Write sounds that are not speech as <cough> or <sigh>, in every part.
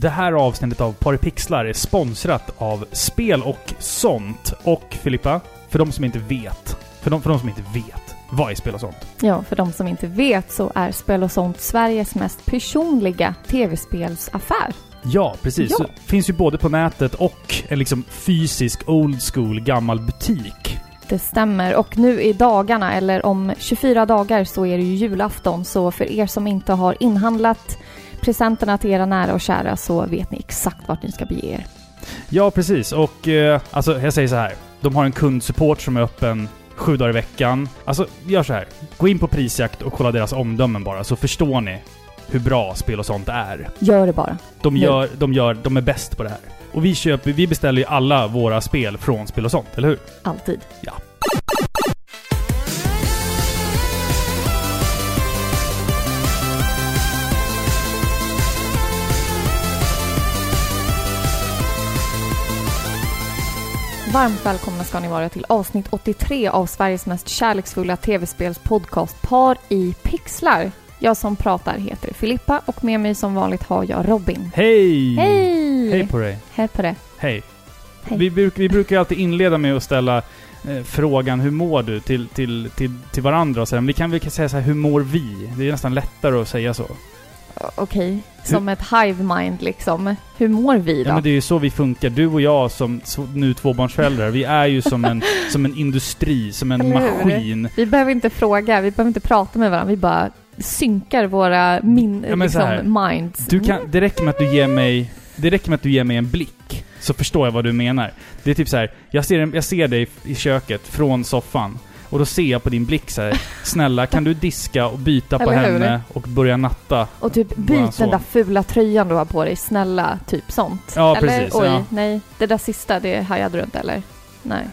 Det här avsnittet av Paripixlar är sponsrat av Spel och sånt. Och Filippa, för de som inte vet, för de, för de som inte vet, vad är Spel och sånt? Ja, för de som inte vet så är Spel och sånt Sveriges mest personliga tv-spelsaffär. Ja, precis. Ja. Finns ju både på nätet och en liksom fysisk old school gammal butik. Det stämmer. Och nu i dagarna, eller om 24 dagar, så är det ju julafton. Så för er som inte har inhandlat presenterna till era nära och kära så vet ni exakt vart ni ska bege er. Ja, precis. Och eh, alltså, jag säger så här. De har en kundsupport som är öppen sju dagar i veckan. Alltså, gör så här. Gå in på Prisjakt och kolla deras omdömen bara, så förstår ni hur bra spel och sånt är. Gör det bara. De gör, de gör, de är bäst på det här. Och vi köper, vi beställer ju alla våra spel från spel och sånt, eller hur? Alltid. Ja. Varmt välkomna ska ni vara till avsnitt 83 av Sveriges mest kärleksfulla tv-spelspodcast Par i pixlar. Jag som pratar heter Filippa och med mig som vanligt har jag Robin. Hej! Hej! Hej på dig! Hej på det. Hej! Hej. Vi, bruk, vi brukar alltid inleda med att ställa eh, frågan hur mår du till, till, till, till varandra och. Men vi kan väl säga så här, hur mår vi? Det är nästan lättare att säga så. Okej, som ett hive mind liksom. Hur mår vi då? Ja men det är ju så vi funkar. Du och jag som nu tvåbarnsföräldrar, vi är ju som en, <laughs> som en industri, som en Eller hur? maskin. Vi behöver inte fråga, vi behöver inte prata med varandra, vi bara synkar våra min, Ja, liksom, minds. Du kan, det räcker med att du ger mig, det räcker med att du ger mig en blick. Så förstår jag vad du menar. Det är typ så här, jag ser, jag ser dig i köket från soffan. Och då ser jag på din blick så här, snälla kan du diska och byta på Eller hur? henne och börja natta? Och typ byt den där fula tröjan du har på dig, snälla, typ sånt. Ja, eller, precis, Oj, ja. nej, det där sista, det hajade du inte eller? Nej.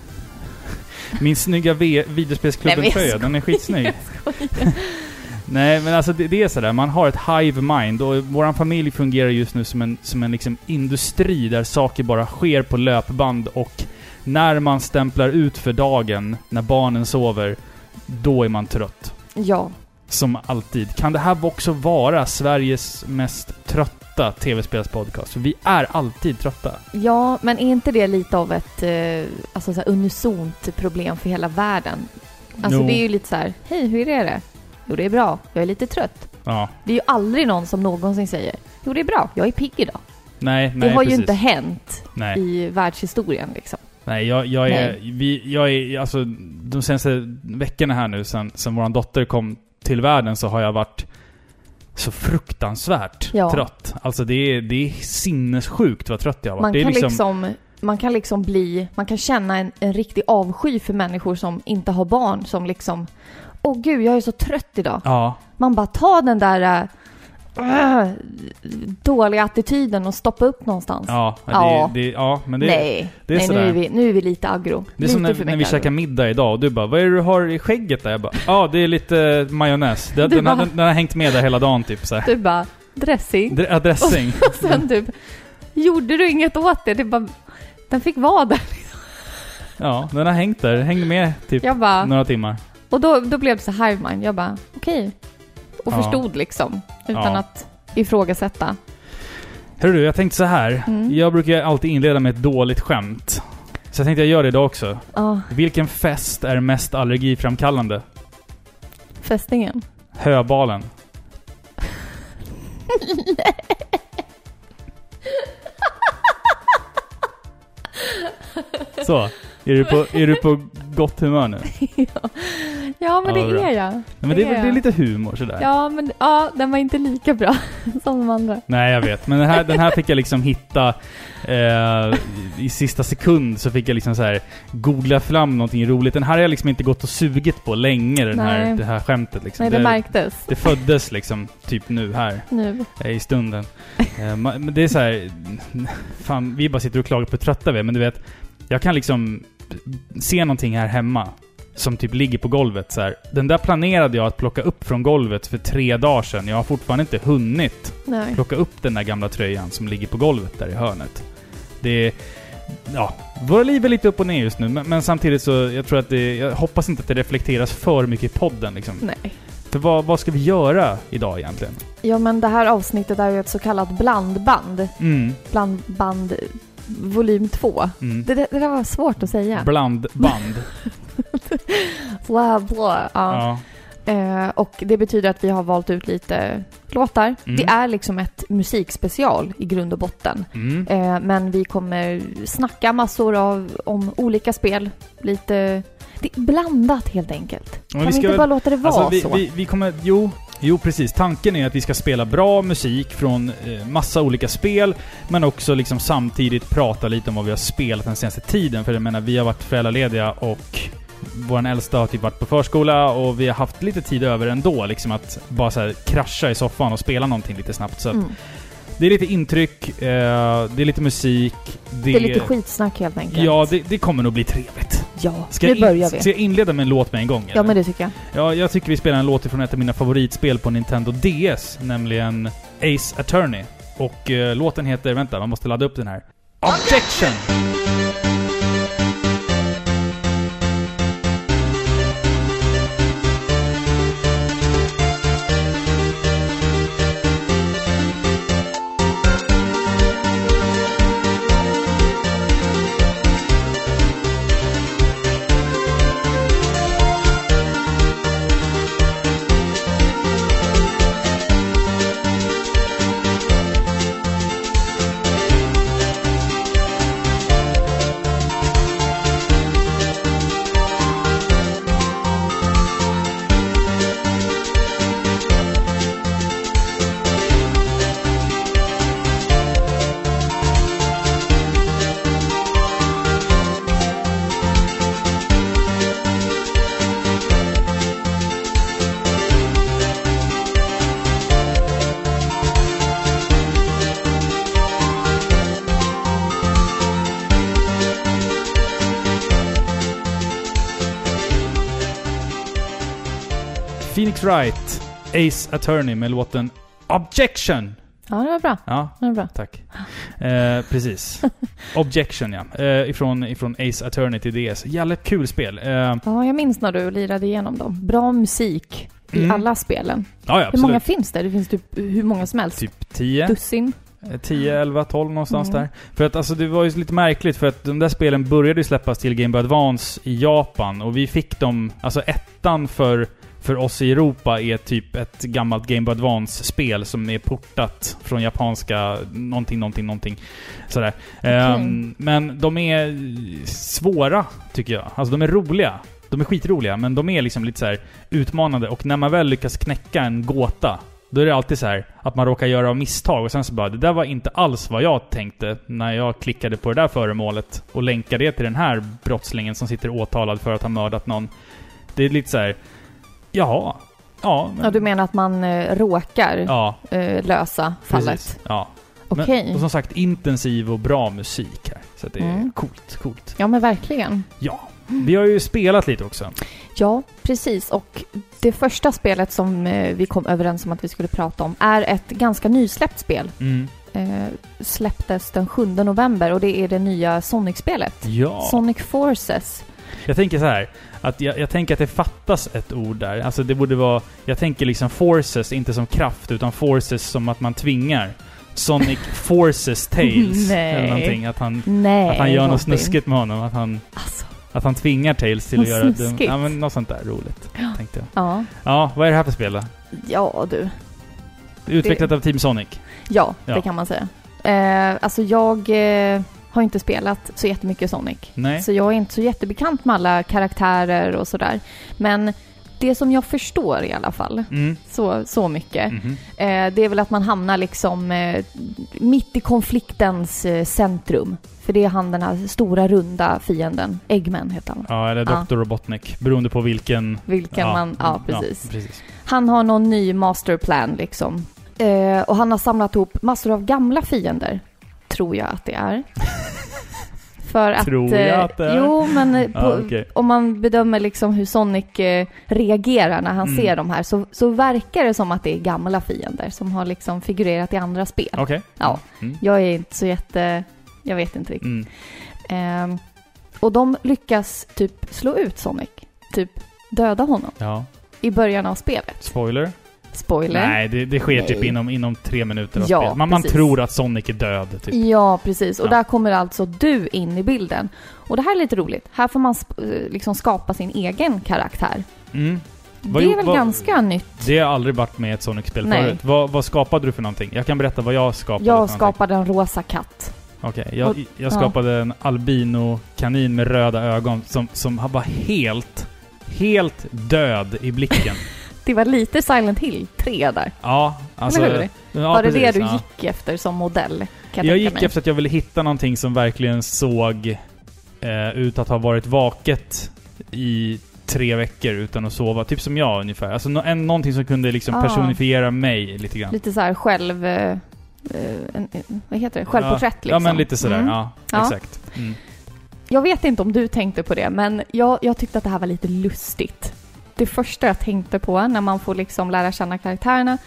<laughs> Min snygga v- videospelsklubben-tröja, den är skitsnygg. <laughs> Nej, men alltså det, det är sådär. Man har ett hive mind och våran familj fungerar just nu som en, som en liksom industri där saker bara sker på löpband och när man stämplar ut för dagen, när barnen sover, då är man trött. ja, Som alltid. Kan det här också vara Sveriges mest trötta tv-spelspodcast? För vi är alltid trötta. ja, men är inte det lite av ett eh, alltså, så unisont problem för hela världen? Alltså Jo. det är ju lite så här, hej, hur är det? Jo, det är bra, jag är lite trött. Ja. Det är ju aldrig någon som någonsin säger, jo, det är bra, jag är pigg idag. Nej, nej det har precis. ju inte hänt Nej. i världshistorien liksom. Nej, jag, jag är... Nej. Vi, jag är... Alltså, de senaste veckorna här nu, sen, sen vår dotter kom till världen, så har jag varit så fruktansvärt Ja. trött. Alltså det är, det är sinnessjukt vad trött jag har varit. Man kan liksom, man kan liksom bli, man kan känna en, en riktig avsky för människor som inte har barn som liksom, åh gud jag är så trött idag. Ja. Man bara tar den där äh, dåliga attityden och stoppa upp någonstans. Ja, det, Ja. Det, ja, men det, nej, det är nej nu, sådär. är vi, nu är vi lite aggro. det är lite som när, när vi aggro. middag idag och du bara 'Vad är det du har i skägget där?' Jag bara 'Ja, det är lite majonnäs. Det, den, har- bara- den, den har hängt med där hela dagen typ så här. Du bara, dressing. Dre- ja, dressing. Och sen typ, gjorde du inget åt det? Det bara, den fick vara där. Ja, den har hängt där. Hängde med typ bara, några timmar. och då, då blev det så hive mind. Jag bara, okej. Och Ja. förstod liksom, utan Ja. att ifrågasätta. Hörru du, jag tänkte så här. Mm. Jag brukar alltid inleda med ett dåligt skämt. Så jag tänkte jag gör det idag också. Ja, Vilken fest är mest allergiframkallande? fästingen. Höbalen. <laughs> Så. Är du på, är du på gott humör nu? <laughs> ja. ja, men Ja, det bra. är jag. Men det, är, det är lite humor sådär. Ja, men ja, den var inte lika bra <laughs> som de andra. Nej, jag vet. Men den här, den här fick jag liksom hitta eh, i sista sekund så fick jag liksom så här googla fram någonting roligt. Den här har jag liksom inte gått och sugit på länge, den här, det här skämtet liksom. Nej, det märktes det föddes liksom typ nu här. nu. eh, i stunden. Eh, Men det är så här, <laughs> fan, vi bara sitter och klagar på hur trötta vi är, men du vet, jag kan liksom se någonting här hemma som typ ligger på golvet så här. Den där planerade jag att plocka upp från golvet för tre dagar sedan. Jag har fortfarande inte hunnit Nej. plocka upp den där gamla tröjan som ligger på golvet där i hörnet. Det är... Ja, våra liv är lite upp och ner just nu, men, men samtidigt så, jag tror att det, jag hoppas inte att det reflekteras för mycket i podden liksom. Nej. För vad, vad ska vi göra idag egentligen? Ja, men det här avsnittet är ju ett så kallat blandband. Mm. Blandband volym 2. Mm. Det, det, där var svårt att säga. Blandband. <laughs> Bla, bla. Ja. ja. Eh, och det betyder att vi har valt ut lite låtar. Mm. Det är liksom ett musikspecial i grund och botten. Mm. Eh, men vi kommer snacka massor av, om olika spel. Lite... Det är blandat helt enkelt. Men kan vi vi inte väl- bara låta det vara Alltså vi, så? vi, vi kommer... Jo. Jo, precis. Tanken är att vi ska spela bra musik från eh, massa olika spel, men också liksom samtidigt prata lite om vad vi har spelat den senaste tiden. För jag menar, vi har varit föräldralediga och vår äldsta har typ varit på förskola och vi har haft lite tid över ändå, liksom att bara så här krascha i soffan och spela någonting lite snabbt. Så att Mm det är lite intryck, eh, det är lite musik. Det, Det är lite skitsnack helt enkelt. Ja, det, det kommer nog bli trevligt. ja Ska nu jag, börjar vi. ska jag inleda med en låt med en gång? Ja, eller? men det tycker jag. Ja, jag tycker vi spelar en låt ifrån ett av mina favoritspel på Nintendo DS, nämligen Ace Attorney. Och eh, låten heter, vänta, man måste ladda upp den här. Objection! Wright, Ace Attorney med låten Objection! Ja, det var bra. Ja, Det var bra. tack. Eh, precis. <laughs> Objection ja. Eh, ifrån, ifrån Ace Attorney till DS. Jävligt kul spel. Eh, ja, Ja, jag minns när du lirade igenom dem. Bra musik i Mm. alla spelen. ja, Hur absolut. många finns det? Det finns typ hur många som helst. Typ 10? Dussin. Eh, 10, 11, 12 någonstans Mm. där. För att alltså det var ju lite märkligt för att de där spelen började ju släppas till Game Boy Advance i Japan och vi fick dem, alltså ettan för, för oss i Europa är typ ett gammalt Game Boy Advance-spel som är portat från japanska någonting, någonting, någonting. Sådär. Ehm, men de är svåra, tycker jag. Alltså de är roliga. De är skitroliga, men de är liksom lite så här utmanande och när man väl lyckas knäcka en gåta då är det alltid så här att man råkar göra misstag och sen så bara det där var inte alls vad jag tänkte när jag klickade på det där föremålet och länkade det till den här brottslingen som sitter åtalad för att ha mördat någon. Det är lite så här. Jaha. Ja. men- Ja, du menar att man eh, råkar Ja, eh, lösa fallet? precis. Ja. Okej. Och som sagt intensiv och bra musik här. Så det är Mm. coolt, coolt. Ja, men verkligen. Ja. Vi har ju spelat lite också. Ja, precis. Och det första spelet som eh, vi kom överens om att vi skulle prata om är ett ganska nysläppt spel. Mm. Eh, släpptes den 7 november och det är det nya Sonic-spelet. Ja. Sonic Forces. Jag tänker så här. Att jag, jag tänker att det fattas ett ord där. Alltså det borde vara... Jag tänker liksom forces, inte som kraft, utan forces som att man tvingar. Sonic <laughs> Forces Tails. Nej. Eller någonting. Att han, Nej, att han gör något snuskigt med honom. Att han, Alltså, att han tvingar Tails till att Något göra... dum- snuskigt? Ja, men något sånt där roligt. Tänkte jag. ja. Ja, vad är det här för spel då? Ja, du. Det Utvecklat av Team Sonic. Ja, Ja. det kan man säga. Eh, alltså jag eh, har inte spelat så jättemycket Sonic. Nej? Så jag är inte så jättebekant med alla karaktärer och sådär. Men det som jag förstår i alla fall, Mm. så, så mycket, Mhm. eh, det är väl att man hamnar liksom eh, mitt i konfliktens eh, centrum. För det är han den här stora runda fienden. Eggman heter han. Ja, eller Ja. Dr. Robotnik. Beroende på vilken... Vilken man... Ja, precis. Ja, precis. Han har någon ny masterplan liksom. Eh, och han har samlat ihop massor av gamla fiender. Tror jag att det är. <laughs> För att... Tror jag eh, att det är? Jo, men eh, på, Ja, okej. om man bedömer liksom hur Sonic eh, reagerar när han Mm. ser de här så, så verkar det som att det är gamla fiender som har liksom figurerat i andra spel. Okej. Ja. Mm. Jag är inte så jätte... Jag vet inte riktigt. Mm. Ehm, och de lyckas typ slå ut Sonic. Typ döda honom. Ja. i början av spelet. Spoiler? Spoiler. Nej, det, det sker typ Nej. inom, inom tre minuter av Ja, spelet. Man, man tror att Sonic är död, typ. Ja, precis. Och Ja. där kommer alltså du in i bilden. Och det här är lite roligt. Här får man sp- eh, liksom skapa sin egen karaktär. Mm. Vad det är väl vad- ganska nytt. Det har aldrig varit med i ett Sonic-spel Nej. förut. Vad, vad skapade du för någonting? Jag kan berätta vad jag skapade Jag skapade en rosa katt. Okej, jag, Och- jag ja. skapade en albino-kanin med röda ögon som, som var helt, helt död i blicken. <laughs> Det var lite Silent Hill 3 där. ja, alltså... Eller hur? Ja, var det precis, det du ja. gick efter som modell? Jag, Jag gick mig. efter att jag ville hitta någonting som verkligen såg eh, ut att ha varit vaket i tre veckor utan att sova. Typ som jag ungefär. Alltså nå- en, någonting som kunde liksom Ah. personifiera mig lite grann. Lite så här själv... eh, en, en, vad heter det? Självporträtt ja, liksom. Ja, men lite sådär. Mm. Ja, Ja. exakt. Mm. Jag vet inte om du tänkte på det, men jag, jag tyckte att det här var lite lustigt. Det första jag tänkte på när man får liksom lära känna karaktärerna,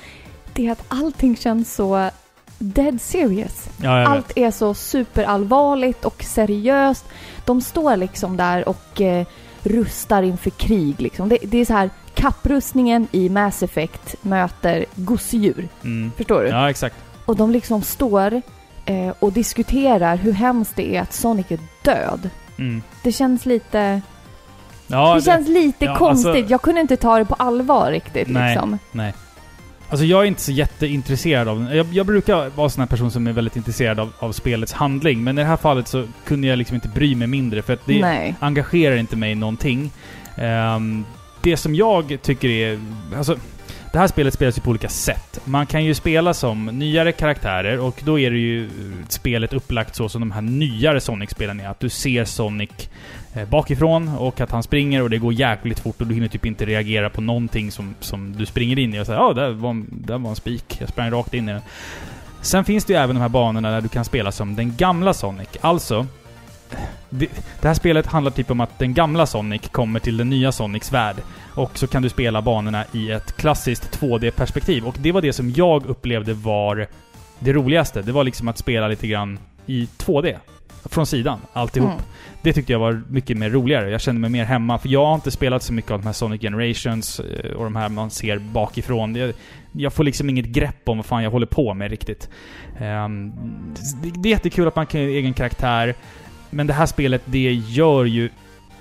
det är att allting känns så dead serious. Ja. Allt är så superallvarligt och seriöst. De står liksom där och eh, rustar inför krig liksom. Det, det är så här kapprustningen i Mass Effect möter gosedjur. Mm. Förstår du? Ja, exakt. Och de liksom står eh, och diskuterar hur hemskt det är att Sonic är död. Mm. Det känns lite... Ja, det känns lite ja, konstigt. alltså- jag kunde inte ta det på allvar riktigt Nej. liksom. Nej. Alltså jag är inte så jätteintresserad av den. Jag, jag brukar vara en sån här person som är väldigt intresserad av, av spelets handling. Men i det här fallet så kunde jag liksom inte bry mig mindre för att det Nej. engagerar inte mig någonting. Ehm, det som jag tycker är... Alltså, det här spelet spelas ju på olika sätt. Man kan ju spela som nyare karaktärer och då är det ju eh, spelet upplagt så som de här nyare Sonic-spelen är. Att du ser Sonic eh, bakifrån och att han springer och det går jäkligt fort och du hinner typ inte reagera på någonting som, som du springer in i och säger ja, där var, en- där var en spik. Jag sprang rakt in i den. Sen finns det ju även de här banorna där du kan spela som den gamla Sonic. Alltså, det, det här spelet handlar typ om att den gamla Sonic kommer till den nya Sonics värld. Och så kan du spela banorna i ett klassiskt 2D-perspektiv. Och det var det som jag upplevde var det roligaste. Det var liksom att spela lite grann i 2D. Från sidan, alltihop. Mm. Det tyckte jag var mycket mer roligare. Jag kände mig mer hemma. För jag har inte spelat så mycket av de här Sonic Generations eh, och de här man ser bakifrån. Jag, jag får liksom inget grepp om vad fan jag håller på med riktigt. Ehm, det, det är jättekul att man kan göra egen karaktär. Men det här spelet, det gör ju...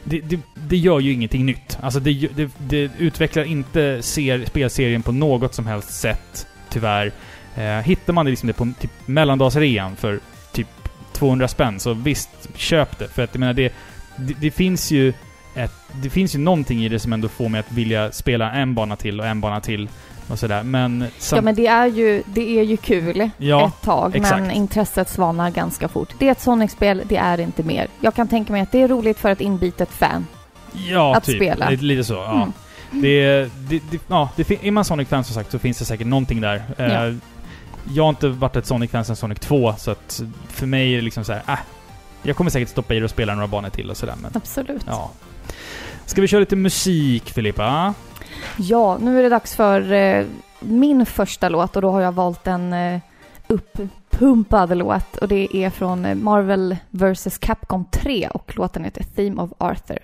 Det, det, det gör ju ingenting nytt. Alltså det, det, det utvecklar inte ser, spelserien på något som helst sätt, tyvärr. Eh, hittar man det liksom det på typ mellandagsrean för typ 200 spänn, så visst, köp det. För att jag menar, det, det, det finns ju ett, det finns ju någonting i det som ändå får mig att vilja spela en bana till och en bana till och sådär. Men... Ja men det är ju, det är ju kul Ja, ett tag, men exakt. intresset svalnar ganska fort. Det är ett Sonic-spel, det är inte mer. Jag kan tänka mig att det är roligt för ett inbitet fan. Ja, att typ. spela. Lite, lite så, ja. Mm. Det, det, det, ja, det, är man Sonic-fan som sagt så finns det säkert någonting där. Eh, Ja. Jag har inte varit ett Sonic-fan sedan Sonic 2, så att för mig är det liksom så här, äh, Jag kommer säkert stoppa i det och spela några banor till och sådär, men Absolut. ja. Ska vi köra lite musik, Filippa? Ja, nu är det dags för eh, min första låt och då har jag valt en eh, uppumpad låt och det är från Marvel vs Capcom 3 och låten heter Theme of Arthur.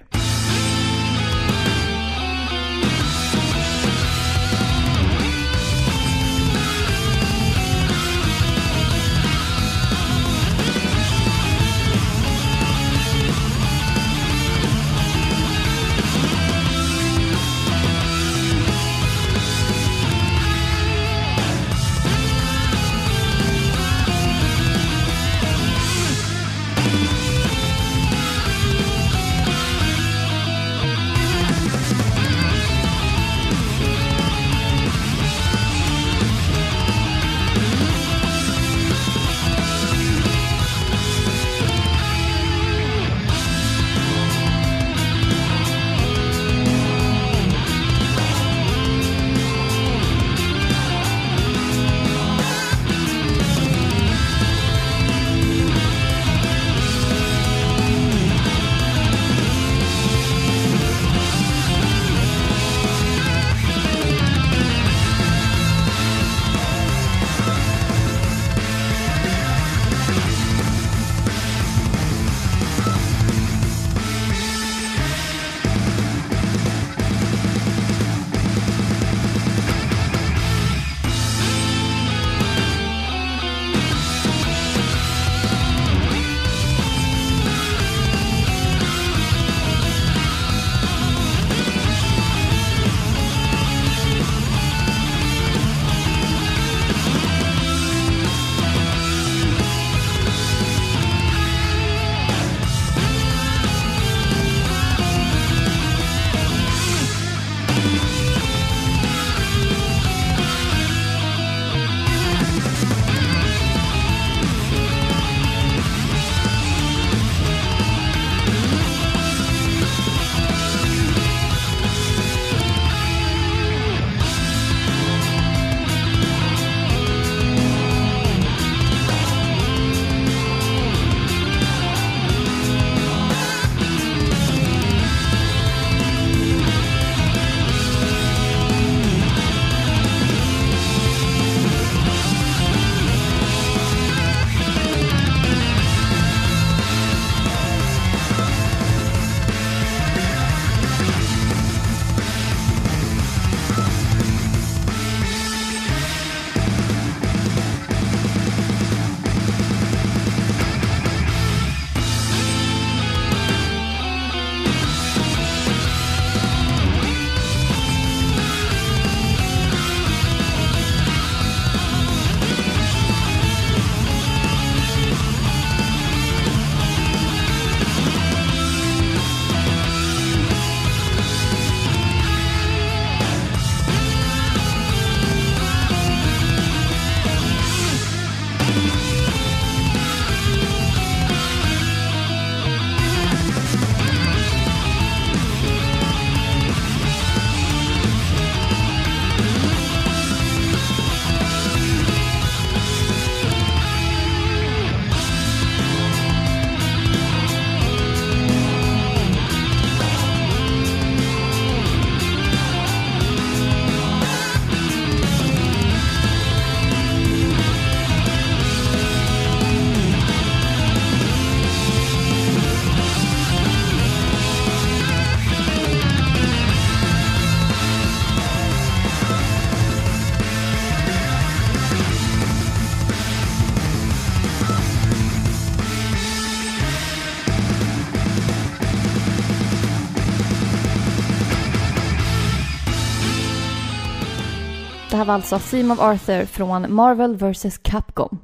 Här var alltså Theme of Arthur från Marvel vs. Capcom.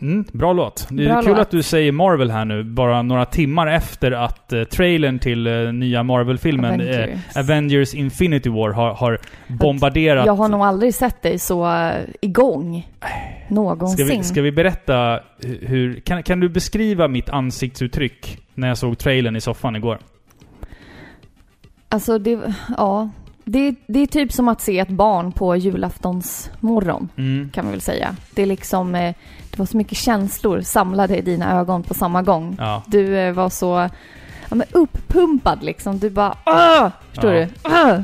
Mm, bra låt. Det är Bra kul låt. att du säger Marvel här nu, bara några timmar efter att uh, trailern till eh, nya Marvel-filmen Avengers. Avengers Infinity War har, har bombarderat... Jag har nog aldrig sett dig så uh, igång. Någonsin. Ska vi, ska vi berätta hu- hur... Kan, kan du beskriva mitt ansiktsuttryck när jag såg trailern i soffan igår? Alltså, det, ja. Det, det är typ som att se ett barn på julaftonsmorgon, Mm. kan man väl säga. Det är liksom, eh, det var så mycket känslor samlade i dina ögon på samma gång. Ja. Du eh, var så ja, men uppumpad liksom. Du bara Åh! Förstår Ja. du? Åh!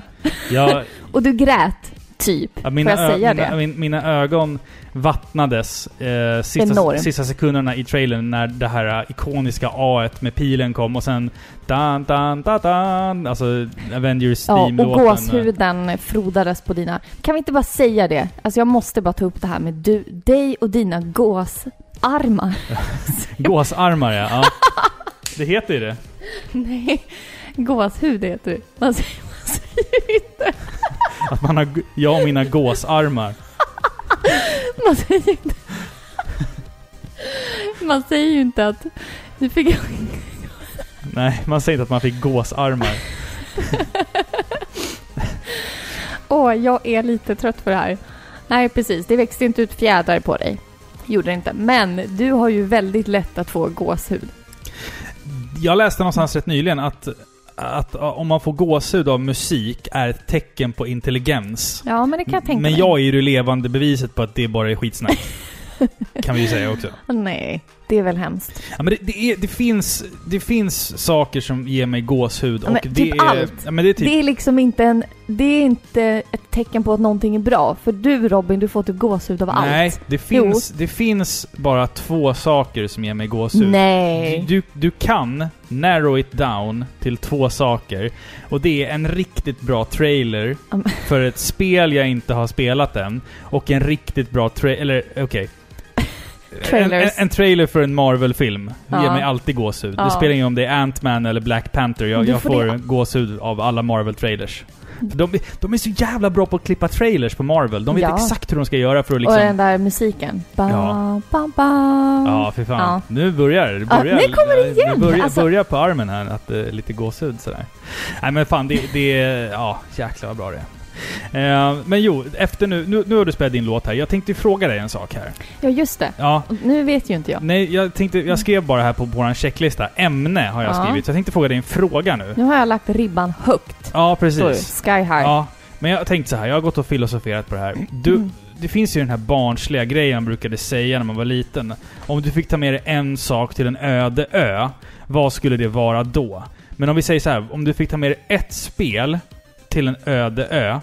Jag, <laughs> Och du grät, typ. ja, mina, Får jag säga mina, det? min, mina ögon vattnades eh, sista, sista sekunderna i trailern när det här eh, ikoniska A med pilen kom och sen... Dan, dan, dan, dan, alltså Avengers Ja, och Steam-låten. gåshuden frodades på dina... Kan vi inte bara säga det? Alltså jag måste bara ta upp det här med du, dig och dina gåsarmar. <laughs> Gåsarmar ja. ja. Det heter ju det. <laughs> Nej, gåshud heter det. Man säger, man säger inte... Att man har... Jag och mina gåsarmar. Man säger inte... Man säger ju inte att... Nu fick. Nej, man säger inte att man fick gåsarmar. Åh, jag är lite trött på det här. Nej, precis. Det växte inte ut fjädrar på dig. Gjorde det inte. Men du har ju väldigt lätt att få gåshud. Jag läste någonstans rätt nyligen att, att om man får gåshud av musik är ett tecken på intelligens. Ja, men det kan jag tänka Men jag är ju det levande beviset på att det bara är skitsnack. <laughs> kan vi ju säga också. Nej, det är väl hemskt. Ja, men det, det, är, det, finns, det finns saker som ger mig gåshud. Ja, och men det typ är, allt. Ja, men det är typ... Det är liksom inte en... Det är inte ett tecken på att någonting är bra. För du Robin, du får typ gåshud av allt. Nej, det finns, det finns bara två saker som ger mig gåshud. Nej. Du, du kan narrow it down till två saker. Och det är en riktigt bra trailer Mm. <laughs> för ett spel jag inte har spelat än. Och en riktigt bra trailer... Eller okej. <laughs> En, en, Trailers. en trailer för en Marvel-film ger Ja. mig alltid gåshud. Ja. Det spelar ingen om det är Ant-Man eller Black Panther. Jag, jag får får det- gåshud av alla Marvel-trailers. <laughs> De, de är så jävla bra på att klippa trailers på Marvel. De vet Ja. exakt hur de ska göra för att Och liksom... den där musiken. Ba, Ja. ba, ba. Ja, för fan. Ja. Nu börjar det. Ja, Börjar, nu kommer det igen. Det börjar, Alltså- börjar på armen här, att det är lite gåshud sådär. Nej men fan, det, det är... Ja, jäklar vad bra det är. <laughs> Eh, men jo, efter nu, nu... Nu har du spelat din låt här. Jag tänkte ju fråga dig en sak här. Ja, just det. Ja, Nu vet ju inte jag. nej, jag tänkte... Jag skrev bara här på vår checklista. Ämne har jag Ja. skrivit. Så jag tänkte fråga dig en fråga nu. Nu har jag lagt ribban högt. Ja, precis. Sky high. Ja, men jag tänkte så här. Jag har gått och filosoferat på det här. Du, Mm. det finns ju den här barnsliga grejen man brukade säga när man var liten. Om du fick ta med dig en sak till en öde ö, vad skulle det vara då? Men om vi säger så här, om du fick ta med dig ett spel till en öde ö,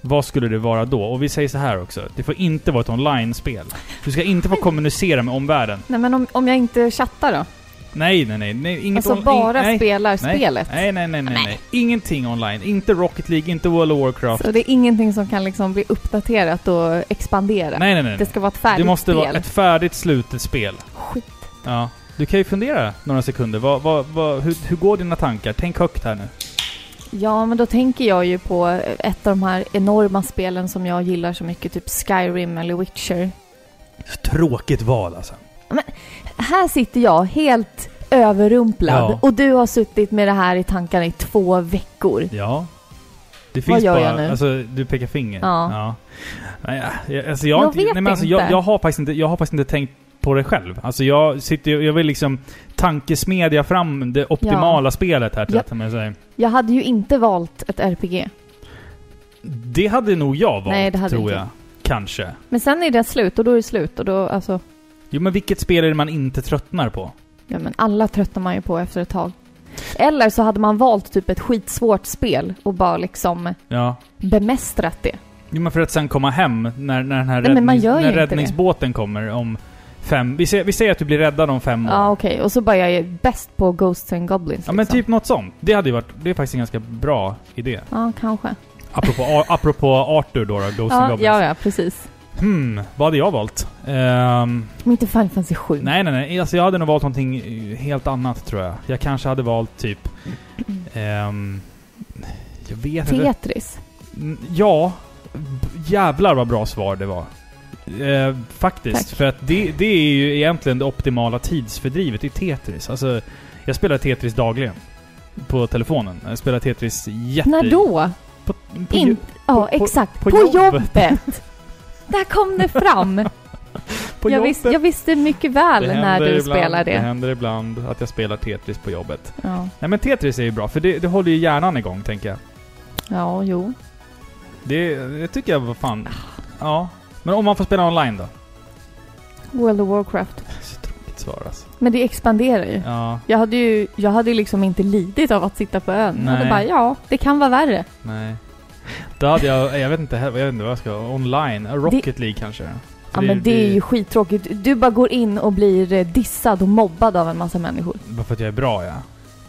vad skulle det vara då? Och vi säger så här också, det får inte vara ett online-spel. Du ska inte få kommunicera med omvärlden. Nej, men om, om jag inte chattar då? Nej, nej, nej. nej inget Alltså bara nej, spelar nej, spelet? Nej, nej, nej, nej, Nej. Ingenting online. Inte Rocket League, inte World of Warcraft. Så det är ingenting som kan liksom bli uppdaterat och expandera? Nej, nej, nej. Det ska vara ett färdigt Det måste spel? vara ett färdigt slutet spel. Skit. Ja. Du kan ju fundera några sekunder. Vad, vad, vad, hur, hur går dina tankar? Tänk högt här nu. Ja, men då tänker jag ju på ett av de här enorma spelen som jag gillar så mycket, typ Skyrim eller Witcher. Tråkigt val alltså. Här sitter jag helt överrumplad Ja. och du har suttit med det här i tankarna i två veckor. Ja. Det Vad finns gör bara... jag nu? Alltså, du pekar finger. Ja. Nej, jag, alltså, jag, Jag vet nej, men alltså, jag, inte. jag, har faktiskt inte, jag har faktiskt inte tänkt på det själv. Alltså jag sitter jag vill liksom tankesmedja fram det optimala spelet här till Ja. att sig. Jag hade ju inte valt ett RPG. Det hade nog jag valt, Nej, det hade tror inte jag. Kanske. Men sen är det slut och då är det slut och då, alltså... Jo, men vilket spel är det man inte tröttnar på? Ja, men alla tröttnar man ju på efter ett tag. Eller så hade man valt typ ett skitsvårt spel och bara liksom Ja. bemästrat det. Jo, men för att sen komma hem när, när den här Nej, räddnings, när räddningsbåten kommer om fem... Vi säger, vi säger att du blir räddad om fem år. Ja, okej. Och så bara jag är bäst på Ghosts and Goblins. Ja, men liksom. typ något sånt. Det hade ju varit... Det är faktiskt en ganska bra idé. Ja, kanske. Apropå, <laughs> apropå Arthur då, då Ghost and Ja, Goblins. ja, ja, precis. Hmm, vad hade jag valt? Ehm, Men inte Final Fantasy 7. nej, nej, nej. Alltså jag hade nog valt någonting eh, helt annat tror jag. Jag kanske hade valt typ... ehm, jag vet inte. Tetris. Mm, Ja. b- Jävlar vad bra svar det var. Eh, faktiskt. Tack. För att det, det är ju egentligen det optimala tidsfördrivet i Tetris. Alltså, jag spelar Tetris dagligen. På telefonen. Jag spelar Tetris jätte... När då? På, på, In, ja, på- exakt. på jobbet. jobbet! <laughs> Där kom det fram! på jag, visste, jag visste mycket väl när du ibland, spelar Det det. händer ibland att jag spelar Tetris på jobbet. Ja. Nej men Tetris är ju bra, för det, det håller ju hjärnan igång, tänker jag. ja, jo. Det, det tycker jag var fan... Ja. Men om man får spela online då? World of Warcraft. Så tråkigt svar alltså. Men det expanderar ju. Ja, Jag hade ju jag hade liksom inte lidit av att sitta på ön. Jag hade Nej. bara, ja, det kan vara värre. nej. Då hade jag, jag vet inte, jag vet inte vad jag ska, online? Rocket League kanske? För Ja, men det är ju skittråkigt. Du bara går in och blir eh, dissad och mobbad av en massa människor. Bara för att jag är bra ja.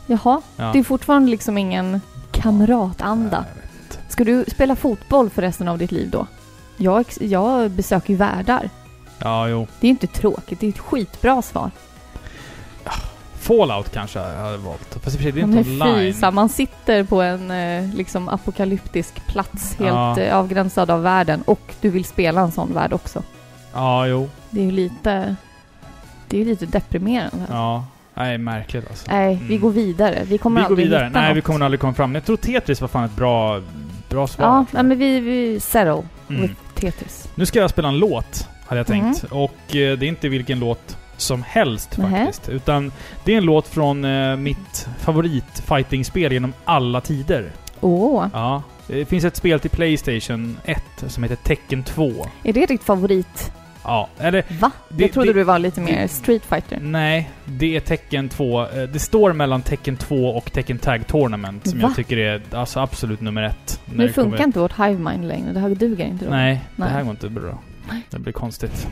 Jaha, ja. det är fortfarande liksom ingen kamratanda. Nej. Ska du spela fotboll för resten av ditt liv då? Jag, jag besöker ju världar. Ja, jo. Det är inte tråkigt, det är ett skitbra svar. Fallout kanske jag hade valt. Fast det är Men inte fy, online. så man sitter på en eh, liksom apokalyptisk plats helt Ja. eh, avgränsad av världen och du vill spela en sån värld också. Ja, jo. Det är ju lite... Det är ju lite deprimerande. Ja. Nej, märkligt alltså. Nej, vi Mm. går vidare. Vi kommer vi går aldrig vidare. hitta Nej, något. vi kommer aldrig komma fram. Men jag tror Tetris var fan ett bra, bra svar. Ja, nej, men vi, vi settle Mm. with Tetris. Nu ska jag spela en låt, hade jag tänkt. Mm. Och eh, det är inte vilken låt som helst Nähä. faktiskt. Utan det är en låt från eh, mitt favorit-fighting-spel genom alla tider. Åh, Ja. Det finns ett spel till Playstation 1 som heter Tekken 2. är det ditt favorit? Ja, eller Va? Det- jag trodde det- du var lite mer Street Fighter. nej, det är Tekken 2. Eh, Det står mellan Tekken 2 och Tekken Tag Tournament som Va? jag tycker är alltså absolut nummer ett. Nu det kommer- funkar inte vårt Hive Mind längre. Det här duger inte då. Nej, Nej. det här går inte bra. Det blir konstigt.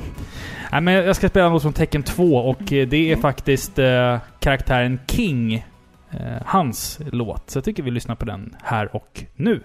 Nej, men jag ska spela något från Tekken 2 och eh, det är Mm. faktiskt eh, karaktären King. Eh, hans låt. Så jag tycker vi lyssnar på den här och nu.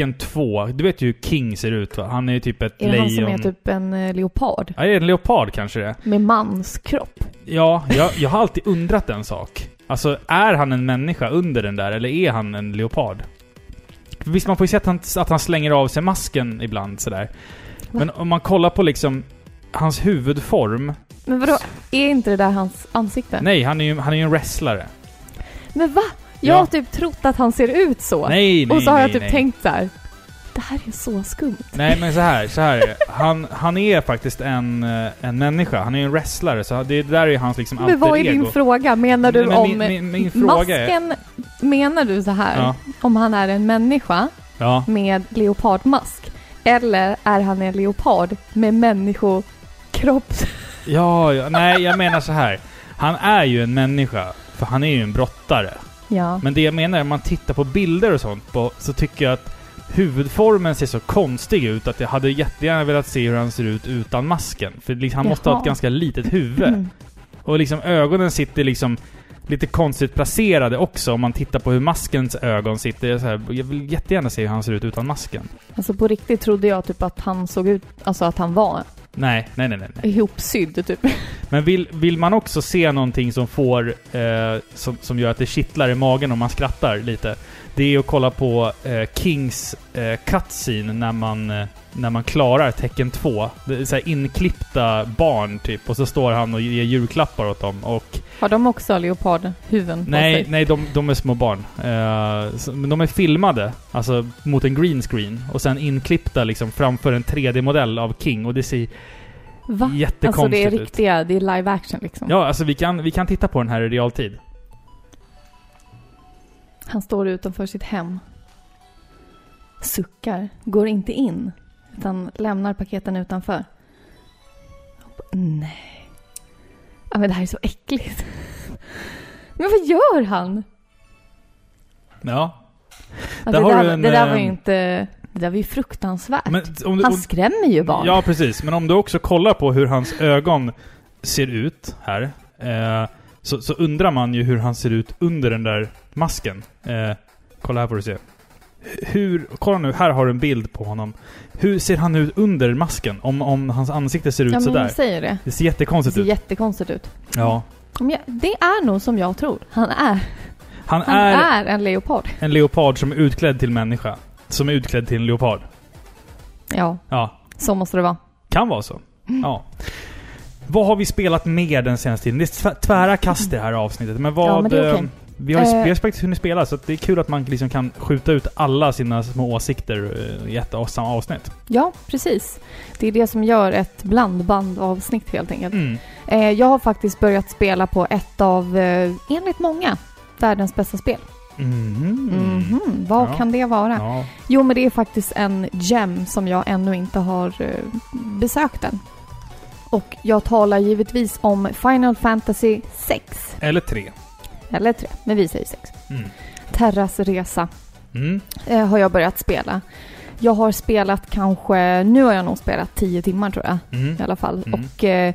Tekken 2. Du vet ju hur King ser ut va? Han är ju typ ett Är det han som lejon. är typ en eh, leopard? Ja, det är en leopard kanske det. Med manskropp? Ja, jag, jag har alltid undrat en sak. Alltså, är han en människa under den där, eller är han en leopard? Visst, man får ju se att han, att han slänger av sig masken ibland sådär. Men om man kollar på liksom hans huvudform. Men vadå, är inte det där hans ansikte? Nej, han är ju, han är ju en wrestlare. Men va? Jag Ja. har typ trott att han ser ut så. Nej, nej, och så har jag nej, typ nej. tänkt så här. Det här är så skumt. Nej men så här, så här är det. Han, han är faktiskt en, eh, en människa. Han är en wrestlare, så det där är hans liksom Men vad är alter din ego. fråga? Menar du Nej, men om min, min, min fråga är... masken? Menar du så här? Ja, Om han är en människa ja. med leopardmask? Eller är han en leopard med människokropp? Ja, ja, nej jag menar så här. Han är ju en människa, för han är ju en brottare. Ja. Men det jag menar är, om man tittar på bilder och sånt på, så tycker jag att huvudformen ser så konstig ut att jag hade jättegärna velat se hur han ser ut utan masken. För liksom, han måste ha Jaha. ett ganska litet <clears throat> huvud. Mm. Och liksom ögonen sitter liksom lite konstigt placerade också om man tittar på hur maskens ögon sitter. Jag, så här, jag vill jättegärna se hur han ser ut utan masken. Alltså på riktigt trodde jag typ att han såg ut, alltså att han var Nej, nej, nej, nej. ihopsydd typ. Men vill, vill man också se någonting som får... Eh, som, som gör att det kittlar i magen om man skrattar lite. Det är att kolla på eh, Kings eh, cutscene när man, eh, när man klarar tecken 2. Det är så här inklippta barn typ. Och så står han och ger julklappar åt dem. Och Har de också leopardhuvuden på Nej, sig? nej de, de är små barn. Eh, så- men de är filmade, alltså mot en green screen. Och sen inklippta liksom framför en 3D-modell av King. Och det ser Va? Alltså jättekonstigt det är ut. riktiga, det är live action liksom. Ja, alltså vi kan, vi kan titta på den här i realtid. Han står utanför sitt hem. Suckar. Går inte in. Utan lämnar paketen utanför. Nej. Ja, men det här är så äckligt. <laughs> Men vad gör han? Ja. Ja, Där det, där, en, det där var eh, ju inte... Det där var ju fruktansvärt. Du, han skrämmer ju barn. Ja, precis. Men om du också kollar på hur hans ögon ser ut här. Eh, så, så undrar man ju hur han ser ut under den där masken. Eh, kolla här får du se. Hur, kolla nu, här har du en bild på honom. Hur ser han ut under masken? Om, om hans ansikte ser ut ja, sådär. jag säger det. Det ser Det jättekonstigt ser ut. jättekonstigt ut. Ja. Jag, det är nog som jag tror. Han är. Han, Han är, är en leopard. en leopard som är utklädd till människa. Som är utklädd till en leopard. Ja, Ja. så måste det vara. Kan vara så. Ja. Vad har vi spelat mer den senaste tiden? Det är tvä- tvära kast i det här avsnittet. Men vad... Ja, men det är okej. eh, Vi har, ju- Eh. vi har faktiskt hunnit spela, så det är kul att man liksom kan skjuta ut alla sina små åsikter eh, i ett och samma avsnitt. Ja, precis. Det är det som gör ett blandband-avsnitt helt enkelt. Mm. Eh, jag har faktiskt börjat spela på ett av, enligt många, världens bästa spel. Mhm. Mhm, vad Ja. kan det vara? Ja. Jo, men det är faktiskt en gem som jag ännu inte har besökt än. Och jag talar givetvis om Final Fantasy 6. Eller tre. Eller 3, men vi säger 6. Mm. Terras resa Mm. eh, har jag börjat spela. Jag har spelat kanske, nu har jag nog spelat 10 timmar tror jag Mm. i alla fall. Mm. Och eh,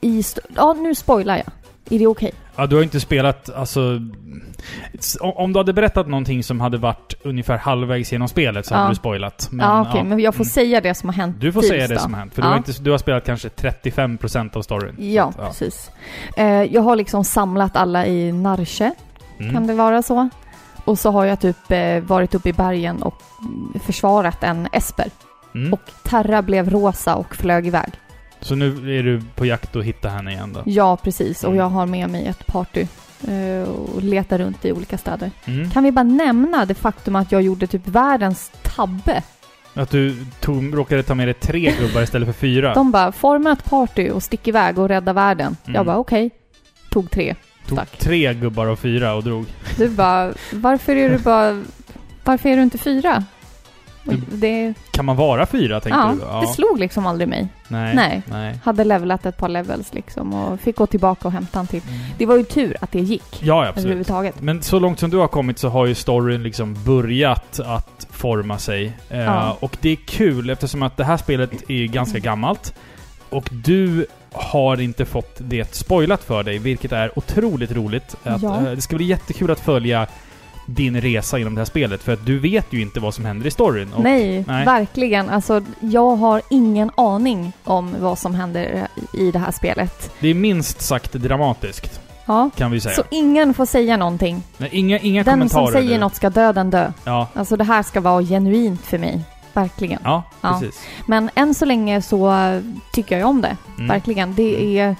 i, ja nu spoilar jag. Är det okej? Ja, du har inte spelat, alltså... Om du hade berättat någonting som hade varit ungefär halvvägs genom spelet så Ja. hade du spoilat. Men, Ja okej, men jag får Mm. säga det som har hänt Du får tills säga det då. som har hänt. För Ja. du, har inte, du har spelat kanske 35% av storyn. Ja, att, precis. Eh, jag har liksom samlat alla i Narsche, Mm. kan det vara så? Och så har jag typ eh, varit uppe i bergen och mm, försvarat en Esper. Mm. Och Terra blev rosa och flög iväg. Så nu är du på jakt att hitta henne igen då? Ja, precis. Och Mm. jag har med mig ett party eh, och letar runt i olika städer. Mm. Kan vi bara nämna det faktum att jag gjorde typ världens tabbe? Att du tog, råkade ta med dig tre gubbar istället för fyra? De bara, forma ett party och stick iväg och rädda världen. Mm. Jag bara, okej. Tog tre. tog stack. tre gubbar och fyra och drog. Du bara, varför är du bara... Varför är du inte fyra? Det, Kan man vara fyra tänkte ja, du? det slog liksom aldrig mig. Nej. Nej. Nej. Hade levlat ett par levels liksom och fick gå tillbaka och hämta en till. Mm. Det var ju tur att det gick. Ja, ja, absolut. Överhuvudtaget. Men så långt som du har kommit så har ju storyn liksom börjat att forma sig. Eh, Ja. Och det är kul eftersom att det här spelet är ganska gammalt. Och du har inte fått det spoilat för dig, vilket är otroligt roligt. Att, Ja. eh, det ska bli jättekul att följa din resa genom det här spelet, för att du vet ju inte vad som händer i storyn. Och, nej, nej. verkligen. Alltså, jag har ingen aning om vad som händer i det här spelet. Det är minst sagt dramatiskt, Ja. kan vi säga. Så ingen får säga någonting. Nej, inga, inga Den kommentarer. som säger nu. något ska döden dö. Ja, Alltså det här ska vara genuint för mig. Verkligen. ja, Ja. precis. Men än så länge så tycker jag om det. Mm. Verkligen. Det är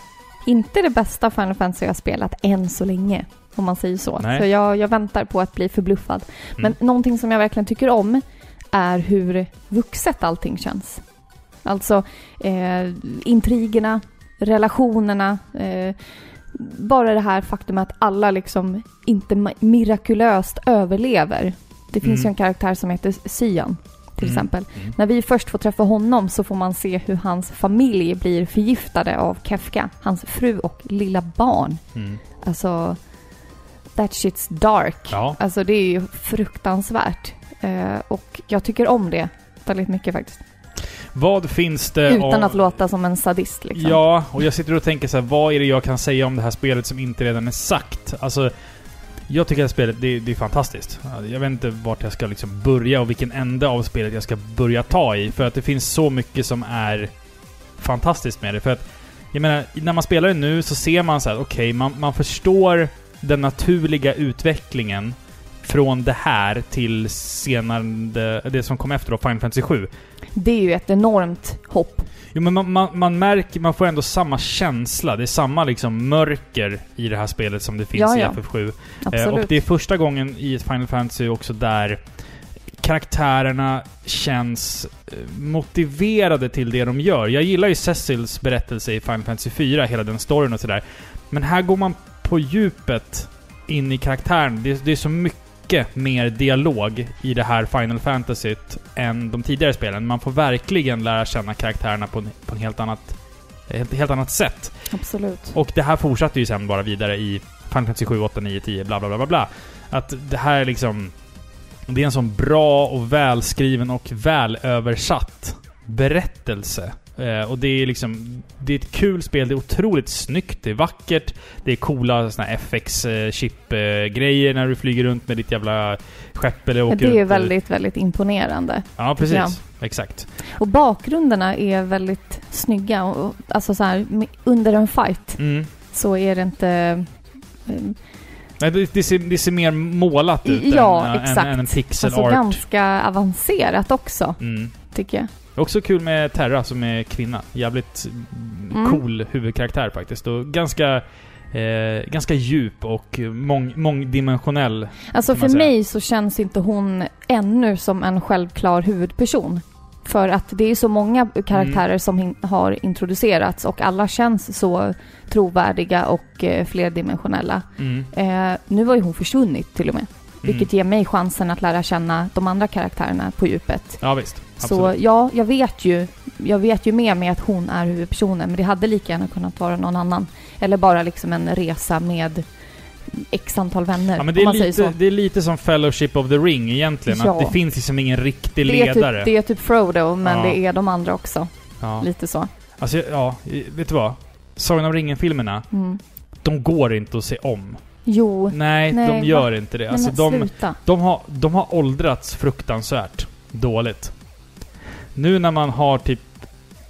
inte det bästa Final Fantasy jag har spelat än så länge. Om man säger så. Nej. Så jag, jag väntar på att bli förbluffad. Men Mm. någonting som jag verkligen tycker om är hur vuxet allting känns. Alltså eh, intrigerna, relationerna, eh, bara det här faktum att alla liksom inte mirakulöst överlever. Det finns Mm. ju en karaktär som heter Sian till Mm. exempel. Mm. När vi först får träffa honom så får man se hur hans familj blir förgiftade av Kefka, hans fru och lilla barn. Mm. Alltså, that shit's dark. Ja. Alltså det är ju fruktansvärt. Eh, och jag tycker om det väldigt mycket faktiskt. Vad finns det Utan av- att låta som en sadist liksom. Ja, och jag sitter och tänker så här, vad är det jag kan säga om det här spelet som inte redan är sagt? Alltså, jag tycker att spelet, det, det är fantastiskt. Jag vet inte vart jag ska liksom börja och vilken ände av spelet jag ska börja ta i. För att det finns så mycket som är fantastiskt med det. För att, jag menar, när man spelar det nu så ser man så här, okej, man, man förstår den naturliga utvecklingen från det här till senare, det som kom efter då, Final Fantasy 7. Det är ju ett enormt hopp. Jo men man, man, man märker, man får ändå samma känsla. Det är samma liksom mörker i det här spelet som det finns Ja, i ja. FF7. Eh, Absolut. och det är första gången i ett Final Fantasy också där karaktärerna känns eh, motiverade till det de gör. Jag gillar ju Cecils berättelse i Final Fantasy 4, hela den storyn och sådär. Men här går man på djupet in i karaktären. Det, det är så mycket mer dialog i det här Final Fantasy än de tidigare spelen. Man får verkligen lära känna karaktärerna på, en, på en helt annat, ett helt annat sätt. Absolut. Och det här fortsatte ju sen bara vidare i Final Fantasy 7, 8, 9, 10, bla bla bla bla bla. Att det här är liksom... Det är en sån bra och välskriven och välöversatt berättelse. Eh, och det är liksom... Det är ett kul spel, det är otroligt snyggt, det är vackert, det är coola såna FX-chip-grejer när du flyger runt med ditt jävla skepp eller åker det är runt. väldigt, väldigt imponerande. Ja, precis. Ja. Exakt. Och bakgrunderna är väldigt snygga. Och, alltså så här, under en fight Mm. så är det inte... eh, Nej, det, det, ser, det ser mer målat ut Ja, än, exakt. än, än en pixel Alltså art. ganska avancerat också, Mm. tycker jag. Också kul med Terra som är kvinna. Jävligt Mm. cool huvudkaraktär faktiskt. Och ganska, eh, ganska djup och mång, mångdimensionell. Alltså för säga. mig så känns inte hon ännu som en självklar huvudperson. För att det är så många karaktärer Mm. som hin- har introducerats och alla känns så trovärdiga och eh, flerdimensionella. Mm. Eh, nu har ju hon försvunnit till och med. Vilket Mm. ger mig chansen att lära känna de andra karaktärerna på djupet. Ja visst. Så Absolut. ja, jag vet ju. Jag vet ju med mig att hon är huvudpersonen, men det hade lika gärna kunnat vara någon annan. Eller bara liksom en resa med x antal vänner, Ja, men det, är så. lite, det är lite som Fellowship of the Ring egentligen. Ja. Att det finns liksom ingen riktig Det är, ledare. typ, det är typ Frodo, men Ja. det är de andra också. ja. Lite så. Alltså, ja, vet du vad? Sagan om ringen-filmerna, Mm. de går inte att se om. Jo, Nej, Nej, de gör inte det. Alltså, men de, sluta. De har, de har åldrats fruktansvärt dåligt. Nu när man har typ...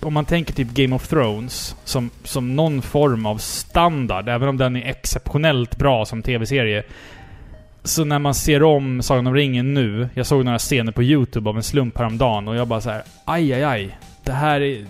Om man tänker typ Game of Thrones som, som någon form av standard, även om den är exceptionellt bra som tv-serie. Så när man ser om Sagan om ringen nu, jag såg några scener på YouTube av en slump häromdagen och jag bara så här: aj, aj, aj. Det här är...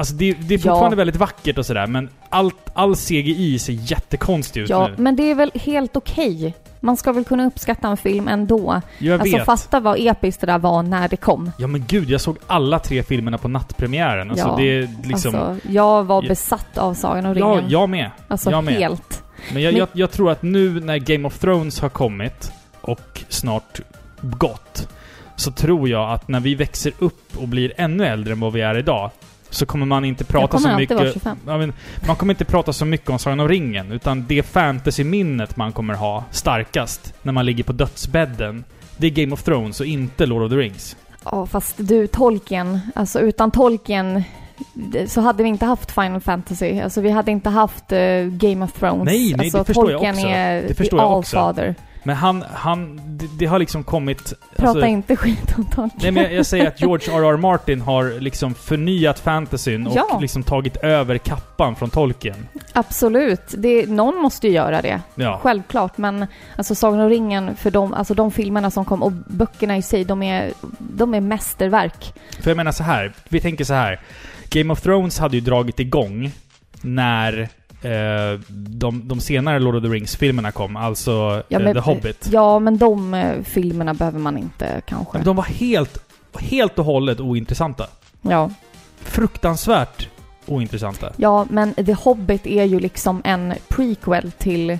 Alltså det, det är Ja. fortfarande väldigt vackert och sådär, men allt, all CGI ser jättekonstig ut Ja, nu. men det är väl helt okej. Man ska väl kunna uppskatta en film ändå. Jag alltså vet. fatta vad episkt det där var när det kom. Ja men gud, jag såg alla tre filmerna på nattpremiären. Alltså Ja, det är liksom... Alltså, jag var Ja. besatt av Sagan om ja, ringen. jag med. alltså jag med. helt. Men jag, Men- jag, jag tror att nu när Game of Thrones har kommit och snart gått, så tror jag att när vi växer upp och blir ännu äldre än vad vi är idag, så kommer man inte prata så mycket... vara 25. Ja, men, man kommer inte prata så mycket om Sagan om ringen, utan det fantasyminnet man kommer ha starkast när man ligger på dödsbädden, det är Game of Thrones och inte Lord of the Rings. Ja, fast du, Tolkien, alltså utan Tolkien så hade vi inte haft Final Fantasy. Alltså vi hade inte haft eh, Game of Thrones. Nej, nej, alltså, det förstår jag också. är Det förstår jag också. allfather. Men han, han... Det, det har liksom kommit... Prata alltså- inte skit om Tolkien. Nej men jag, jag säger att George <laughs> R.R. Martin har liksom förnyat fantasyn och Ja. liksom tagit över kappan från Tolkien. Absolut. Det, någon måste ju göra det. Ja. Självklart, men alltså Sagan om ringen, för de, alltså de filmerna som kom och böckerna i sig, de är, de är mästerverk. För jag menar så här, vi tänker så här. Game of Thrones hade ju dragit igång när eh, de, de senare Lord of the Rings-filmerna kom, alltså Ja, eh, men- The Hobbit. Ja, men de eh, filmerna behöver man inte kanske. De var helt, helt och hållet ointressanta. Ja. Fruktansvärt ointressanta. ja, men The Hobbit är ju liksom en prequel till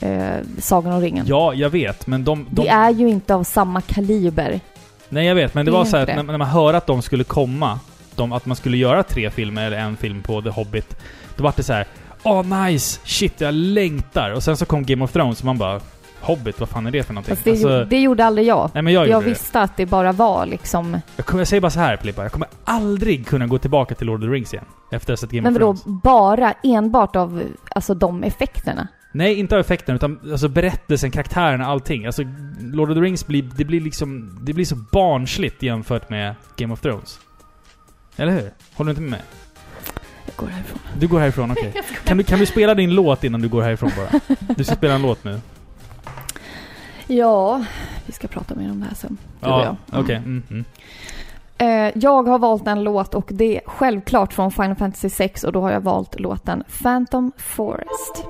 eh, Sagan om ringen. Ja, jag vet, men de... de Det är ju inte av samma kaliber. nej, jag vet, men det det var så här att när, när man hörde att de skulle komma, de, att man skulle göra tre filmer eller en film på The Hobbit, då var det så här. Åh, nice! Shit, jag längtar! Och sen så kom Game of Thrones och man bara Hobbit, vad fan är det för någonting? Fast det, Alltså, det gjorde aldrig jag. nej men jag, Jag, det. visste att det bara var liksom... Jag, kommer, jag säger bara så här Filippa, jag kommer aldrig kunna gå tillbaka till Lord of the Rings igen. Efter att ha sett Game Men of Thrones. bara enbart av alltså de effekterna? Nej, inte av effekten, utan alltså berättelsen, karaktärerna, allting. Alltså, Lord of the Rings blir, det blir liksom, det blir så barnsligt jämfört med Game of Thrones. Eller hur? Håller du inte med mig? Går härifrån. Du går härifrån, okej. <laughs> Kan, du, kan du spela din låt innan du går härifrån bara? Du ska spela en låt nu. Ja, vi ska prata mer om det här sen. Du och Ja, jag. okej. Mm, mm. Eh, jag har valt en låt och det är självklart från Final Fantasy 6 och då har jag valt låten Phantom Forest.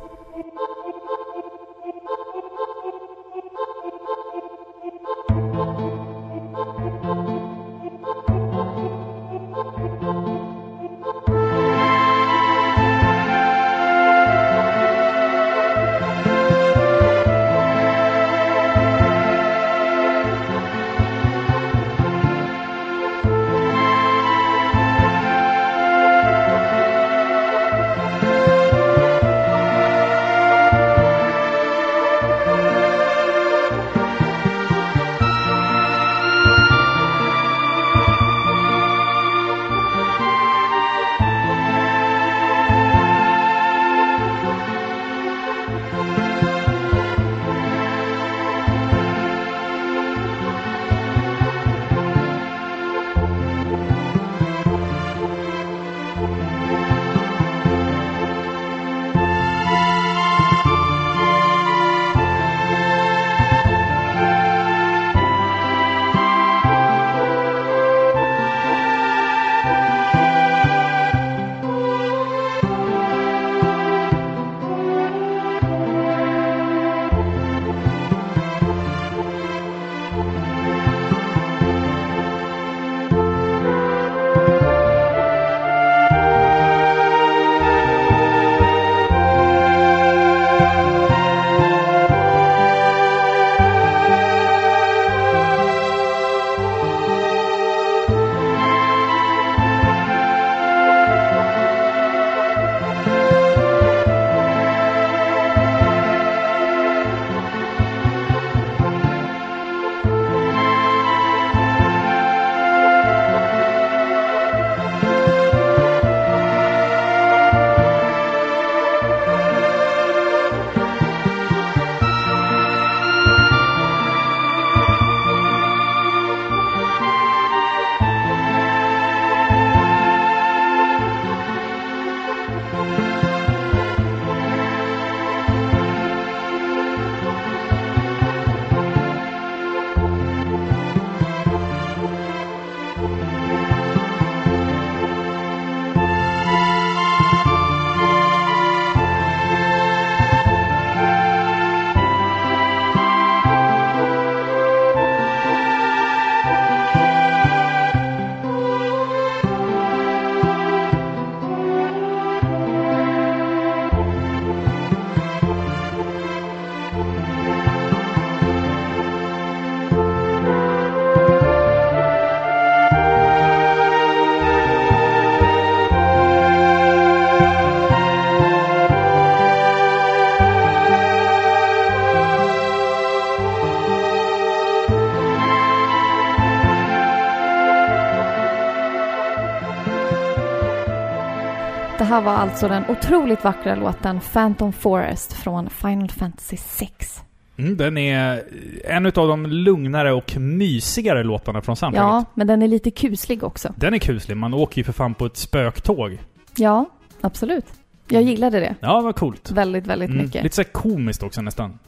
Här var alltså den otroligt vackra låten Phantom Forest från Final Fantasy 6. Mm, den är en av de lugnare och mysigare låtarna från soundtracket. Ja, men den är lite kuslig också. Den är kuslig. Man åker ju för fan på ett spöktåg. Ja, absolut. Jag gillade det Ja, vad coolt. väldigt, väldigt Mm, mycket. Lite så komiskt också nästan.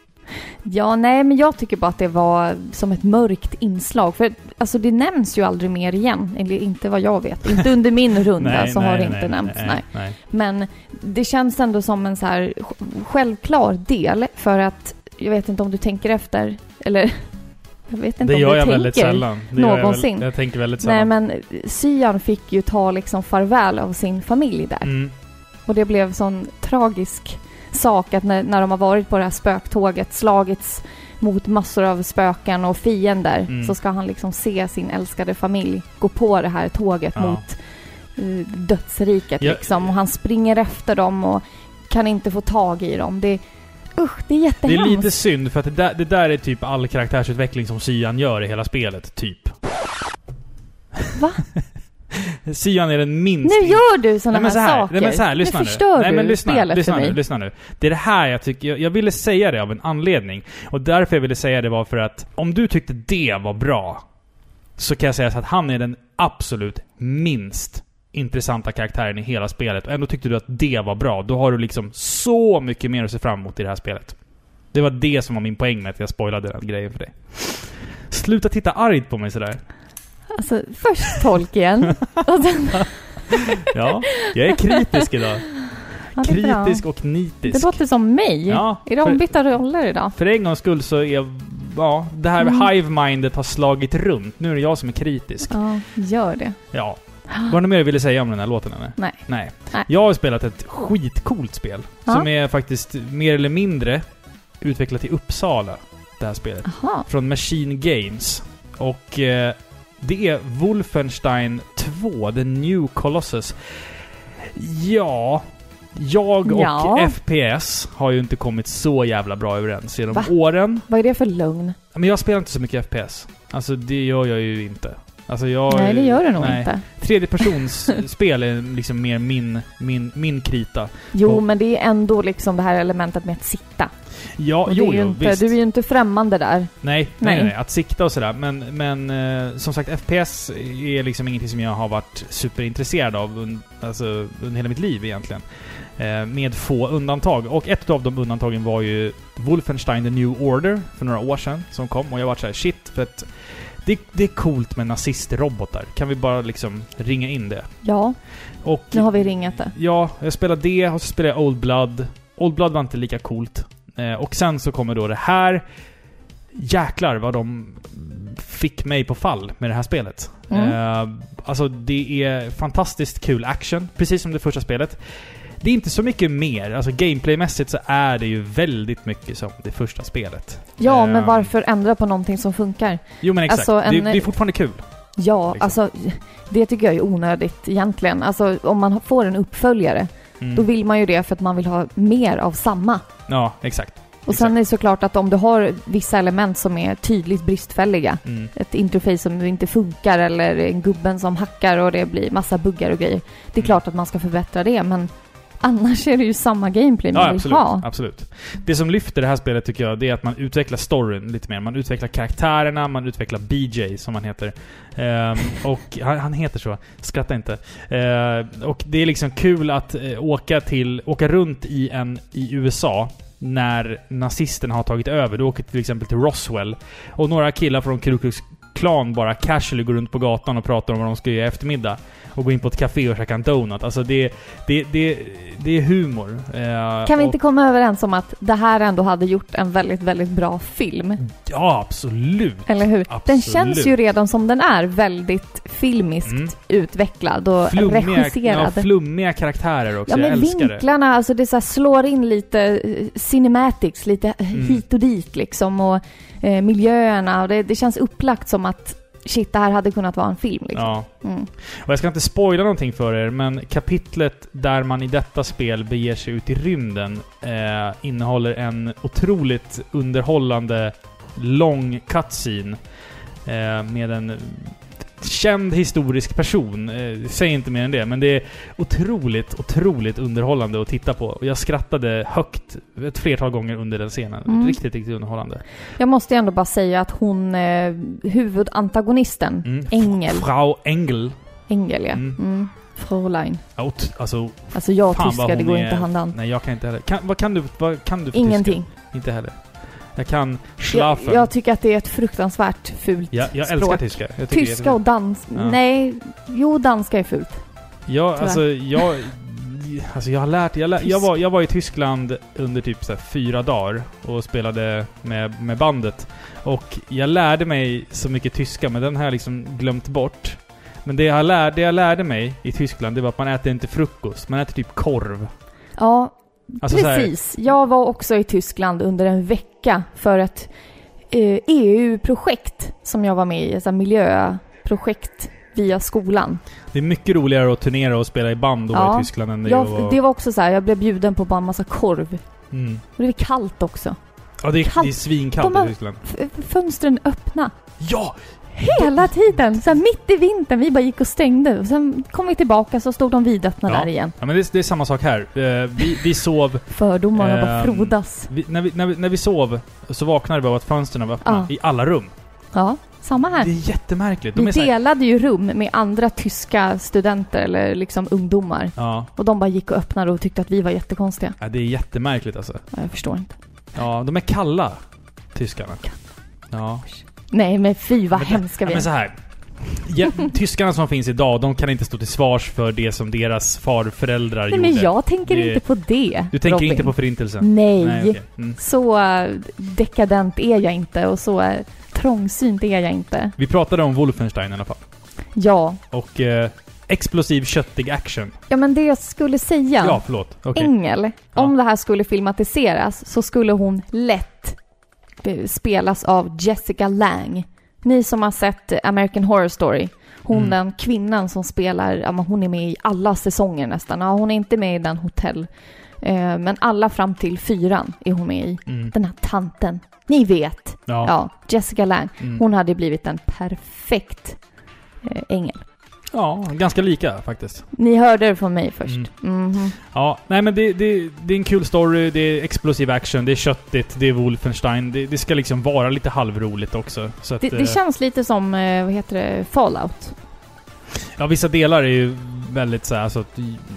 Ja, nej, men jag tycker bara att det var som ett mörkt inslag. För alltså det nämns ju aldrig mer igen. Eller inte vad jag vet. Inte <laughs> under min runda så har det inte nämnts. Nej, nej. Men det känns ändå som en så här sj- självklar del. För att, jag vet inte om du tänker efter. Eller, <laughs> jag vet inte Det om gör du jag tänker. väldigt sällan. Det jag, någonsin. väl, jag tänker väldigt Nej, sällan. men Cyan fick ju ta liksom farväl av sin familj där. Mm. Och det blev sån tragisk sak att när, när de har varit på det här spöktåget, slagits mot massor av spöken och fiender, Mm. så ska han liksom se sin älskade familj gå på det här tåget Ja. mot uh, dödsriket Ja. liksom. Och han springer efter dem och kan inte få tag i dem. Det, usch, det är Det jättehemskt. är lite synd för att det där, det där är typ all karaktärsutveckling som Cyan gör i hela spelet, typ. Va? <laughs> Cyan är den minst... Nu gör du såna Nej men så här, här, saker. nej men så här, lyssna nu nu. förstör nej, du men lyssna, spelet lyssna för nu, mig. lyssna nu. Det är det här jag tycker, jag, jag ville säga det av en anledning. Och därför jag ville säga det var för att om du tyckte det var bra, så kan jag säga så att han är den absolut minst intressanta karaktären i hela spelet. Och ändå tyckte du att det var bra. Då har du liksom så mycket mer att se fram emot i det här spelet. Det var det som var min poäng med att jag spoilade den grejen för dig. Sluta titta argt på mig sådär. Alltså, först Tolkien och sen... <laughs> Ja, jag är kritisk idag. Ja. Kritisk och nitisk. Det låter som mig. Ja, är det ombytta roller idag? För en gångs skull så är... Ja, det här Mm. hive-mindet har slagit runt. Nu är det jag som är kritisk. Ja, gör det. Ja. Var det något mer du ville säga om den här låten eller? Nej. Nej. Nej. Jag har spelat ett skitcoolt spel. Ja. Som är faktiskt mer eller mindre utvecklat i Uppsala. Det här spelet. Aha. Från Machine Games. Och eh, det är Wolfenstein 2, The New Colossus. Ja... Jag och Ja. FPS har ju inte kommit så jävla bra överens genom Va? åren. Vad är det för lugn? Men jag spelar inte så mycket FPS. Alltså det gör jag ju inte. Alltså jag... Nej, det gör du nog nej. inte. Tredje persons <laughs> spel är liksom mer min, min, min krita. Jo, Och- men det är ändå liksom det här elementet med att sitta. Ja, Och det jo, jo, inte, visst. du är ju inte främmande där. Nej, nej, Nej. nej, Att sikta och sådär. Men, men eh, som sagt, FPS är liksom ingenting som jag har varit superintresserad av un, alltså, under hela mitt liv egentligen. Eh, med få undantag. Och ett av de undantagen var ju Wolfenstein The New Order för några år sedan som kom. Och jag var så här: shit, för att det, det är coolt med nazistrobotar. Kan vi bara liksom ringa in det? Ja, Och nu har vi ringat det. Ja, jag spelade det och så spelade jag Old Blood. Old Blood var inte lika coolt. Eh, och sen så kommer då det här. Jäklar vad de fick mig på fall med det här spelet. Mm. Eh, alltså det är fantastiskt kul action, precis som det första spelet. Det är inte så mycket mer. Alltså gameplaymässigt så är det ju väldigt mycket som det första spelet. Ja, Eh, men varför ändra på någonting som funkar? Jo men exakt. Alltså, en- det, det är fortfarande kul. Ja, Liksom. alltså det tycker jag är onödigt egentligen. Alltså om man får en uppföljare, Mm. då vill man ju det för att man vill ha mer av samma. Ja, exakt. Och sen är det såklart att om du har vissa element som är tydligt bristfälliga, Mm. ett interface som inte funkar eller en gubben som hackar och det blir massa buggar och grejer. Det är Mm. klart att man ska förbättra det, men annars är det ju samma gameplay man Ja, vill absolut. ha. absolut. Det som lyfter det här spelet tycker jag, det är att man utvecklar storyn lite mer. Man utvecklar karaktärerna, man utvecklar BJ som han heter. Ehm, och han, han heter så, skratta inte. Ehm, och det är liksom kul att eh, åka till, åka runt i en, i USA när nazisterna har tagit över. Du åker till exempel till Roswell. Och några killar från Ku Klux Klan bara casually går runt på gatan och pratar om vad de ska göra i eftermiddag. Och går in på ett café och käkar en donut. Alltså det, det, det, det är humor. Ehm, Kan vi inte komma överens om att det här ändå hade gjort en väldigt, väldigt bra film? Ja, absolut. Eller hur? Den Absolut. känns ju redan som den är väldigt filmiskt Mm. utvecklad och Flummiga, ja, regisserad. flummiga karaktärer också. Ja jag men det. vinklarna, alltså det så slår in lite eh, cinematics, lite Mm. hit och dit liksom och eh, miljöerna och det, det känns upplagt som att shit, det här hade kunnat vara en film liksom. Ja. Mm. Och jag ska inte spoila någonting för er, men kapitlet där man i detta spel beger sig ut i rymden eh, innehåller en otroligt underhållande lång cutscene eh, med en känd historisk person. Eh, säg inte mer än det, men det är otroligt, otroligt underhållande att titta på. Och jag skrattade högt ett flertal gånger under den scenen. Mm. Riktigt, riktigt underhållande. Jag måste ändå bara säga att hon, eh, huvudantagonisten, Mm. Engel, Frau Engel. Engel ja. Mm. Mm. Fräulein. Out, alltså, Alltså jag tyska, det går är- inte hand i hand. nej jag kan inte heller. Kan, vad kan du, vad kan du Ingenting. tyska? Inte heller. Jag kan Jag, schlafen. jag tycker att det är ett fruktansvärt fult jag, jag språk. älskar tyska. Jag är Tyska och dans... Ja. Nej, jo danska är fult. Ja, Tyvärr. alltså jag... Alltså jag har lärt... Jag, lär, jag, var, jag var i Tyskland under typ så här fyra dagar och spelade med, med bandet. Och jag lärde mig så mycket tyska, men den har jag liksom glömt bort. Men det jag, lär, det jag lärde mig i Tyskland, det var att man äter inte frukost. Man äter typ korv. Ja, Alltså så här- precis. Jag var också i Tyskland under en vecka för ett eh, EU-projekt som jag var med i. Ett miljöprojekt via skolan. det är mycket roligare att turnera och spela i band och vara Ja. i Tyskland än det Jag, vara... det var också så här, jag blev bjuden på bara en massa korv. Mm. Och det är kallt också. Ja, det är, Kallt. det är svinkallt De i Tyskland. Fönstren öppna. Ja! Hela tiden! Så här, mitt i vintern, vi bara gick och stängde. Och sen kom vi tillbaka så stod de vidöppna Ja. där igen. Ja, men det, är- det är samma sak här. Eh, vi, vi sov... Fördomar bara Ehm, frodas. Vi, när, vi, när, vi, när vi sov så vaknade vi av att fönstren var öppna Ja. i alla rum. Ja, samma här. Det är jättemärkligt. De Vi är här, delade ju rum med andra tyska studenter eller liksom ungdomar. ja, Och de bara gick och öppnade och tyckte att vi var jättekonstiga. ja, det är jättemärkligt alltså. Ja, Jag förstår inte. Ja, de är kalla, tyskarna. Ja. Nej men fy vad Men- hemska ja, vi men är. så här. Ja, tyskarna som finns idag, de kan inte stå till svars för det som deras farföräldrar Nej gjorde. men jag tänker Det- inte på det. Du tänker Robin. inte på förintelsen? Nej. okej. mm. Så eh, dekadent är jag inte och så eh, trångsynt är jag inte. Vi pratade om Wolfenstein i alla fall. Ja. Och eh, explosiv köttig action. Ja men det jag skulle säga. Ja, förlåt. Okej. Ängel, om det här skulle filmatiseras så skulle hon lätt spelas av Jessica Lang. Ni som har sett American Horror Story. Hon Mm. den kvinnan som spelar, hon är med i alla säsonger nästan. Ja, hon är inte med i den hotell. Eh, men alla fram till fyran är hon med i. Mm. Den här tanten. Ni vet. Ja. Ja, Jessica Lang. Mm. Hon hade blivit en perfekt eh, ängel. Ja, ganska lika faktiskt. Ni hörde det från mig först. Mm. Mhm. Ja, nej men det, det, det är en kul story, det är explosiv action, det är köttigt, det är Wolfenstein. Det, det ska liksom vara lite halvroligt också. Så att, Det, eh, det känns lite som, eh, vad heter det, Fallout. Ja, vissa delar är ju väldigt så här, alltså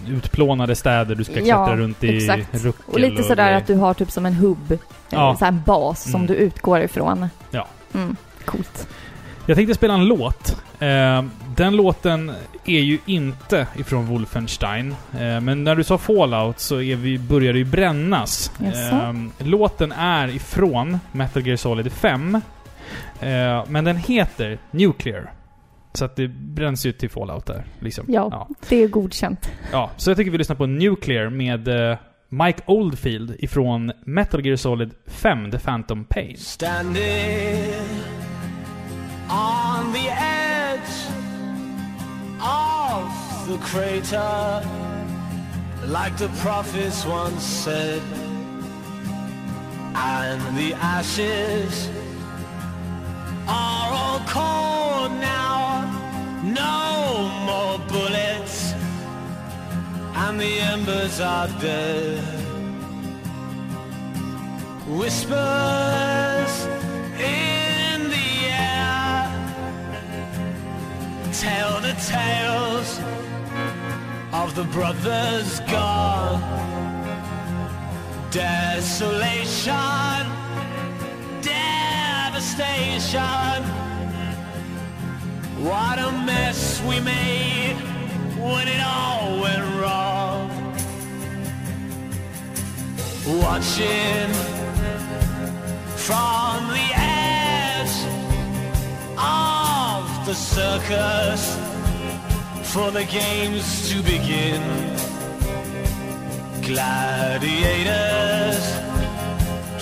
utplånade städer du ska klättra Ja, runt i exakt. ruckel Och lite sådär att du har typ som en hubb, eh, Ja. en bas som Mm. du utgår ifrån. Ja. Mm, coolt. Jag tänkte spela en låt. Eh, den låten är ju inte ifrån Wolfenstein. Eh, men när du sa Fallout så är vi, börjar det ju brännas. Jaså? Eh, låten är ifrån Metal Gear Solid 5. Eh, men den heter Nuclear. Så att det bränns ju till Fallout där. Liksom. Ja. ja. Det är godkänt. Ja, så jag tycker vi lyssnar på Nuclear med Mike Oldfield ifrån Metal Gear Solid 5, The Phantom Pain. Standing on the edge of the crater, like the prophets once said, and the ashes are all cold now. No more bullets, and the embers are dead. Whispers tell the tales of the brothers gone. Desolation, devastation. What a mess we made when it all went wrong. Watching from the edge the circus for the games to begin. Gladiators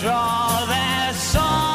draw their swords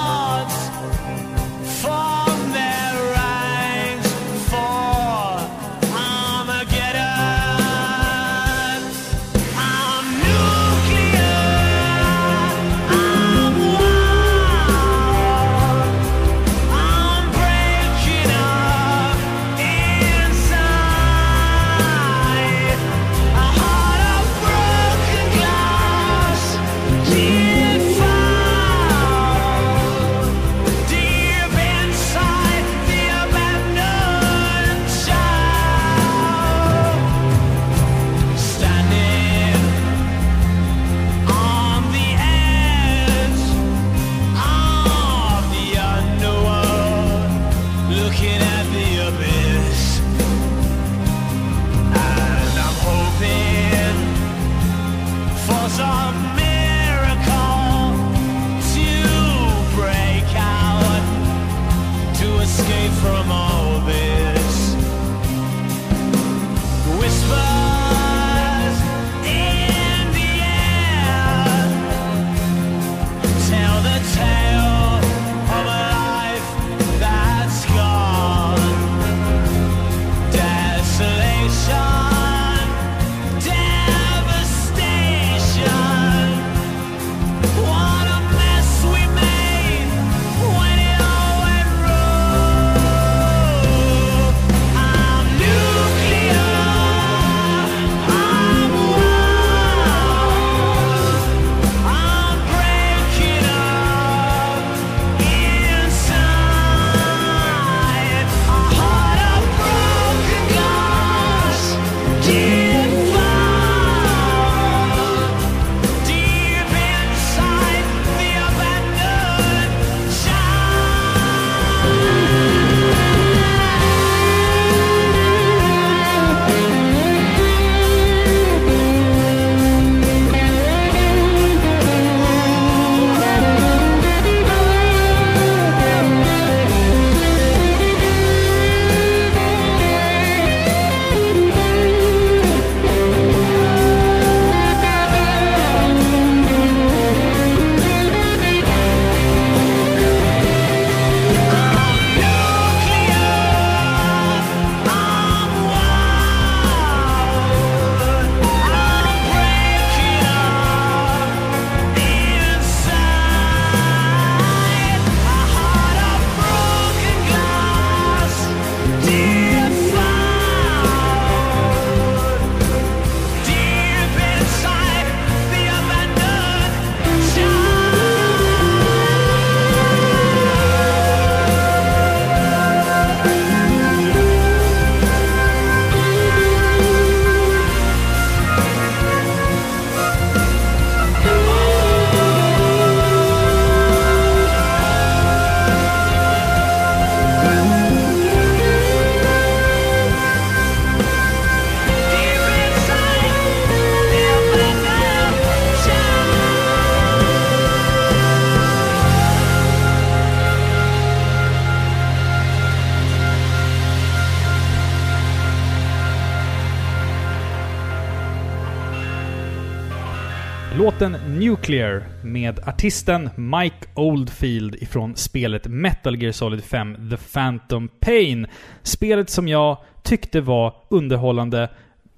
Nuclear med artisten Mike Oldfield ifrån spelet Metal Gear Solid 5 The Phantom Pain. Spelet som jag tyckte var underhållande,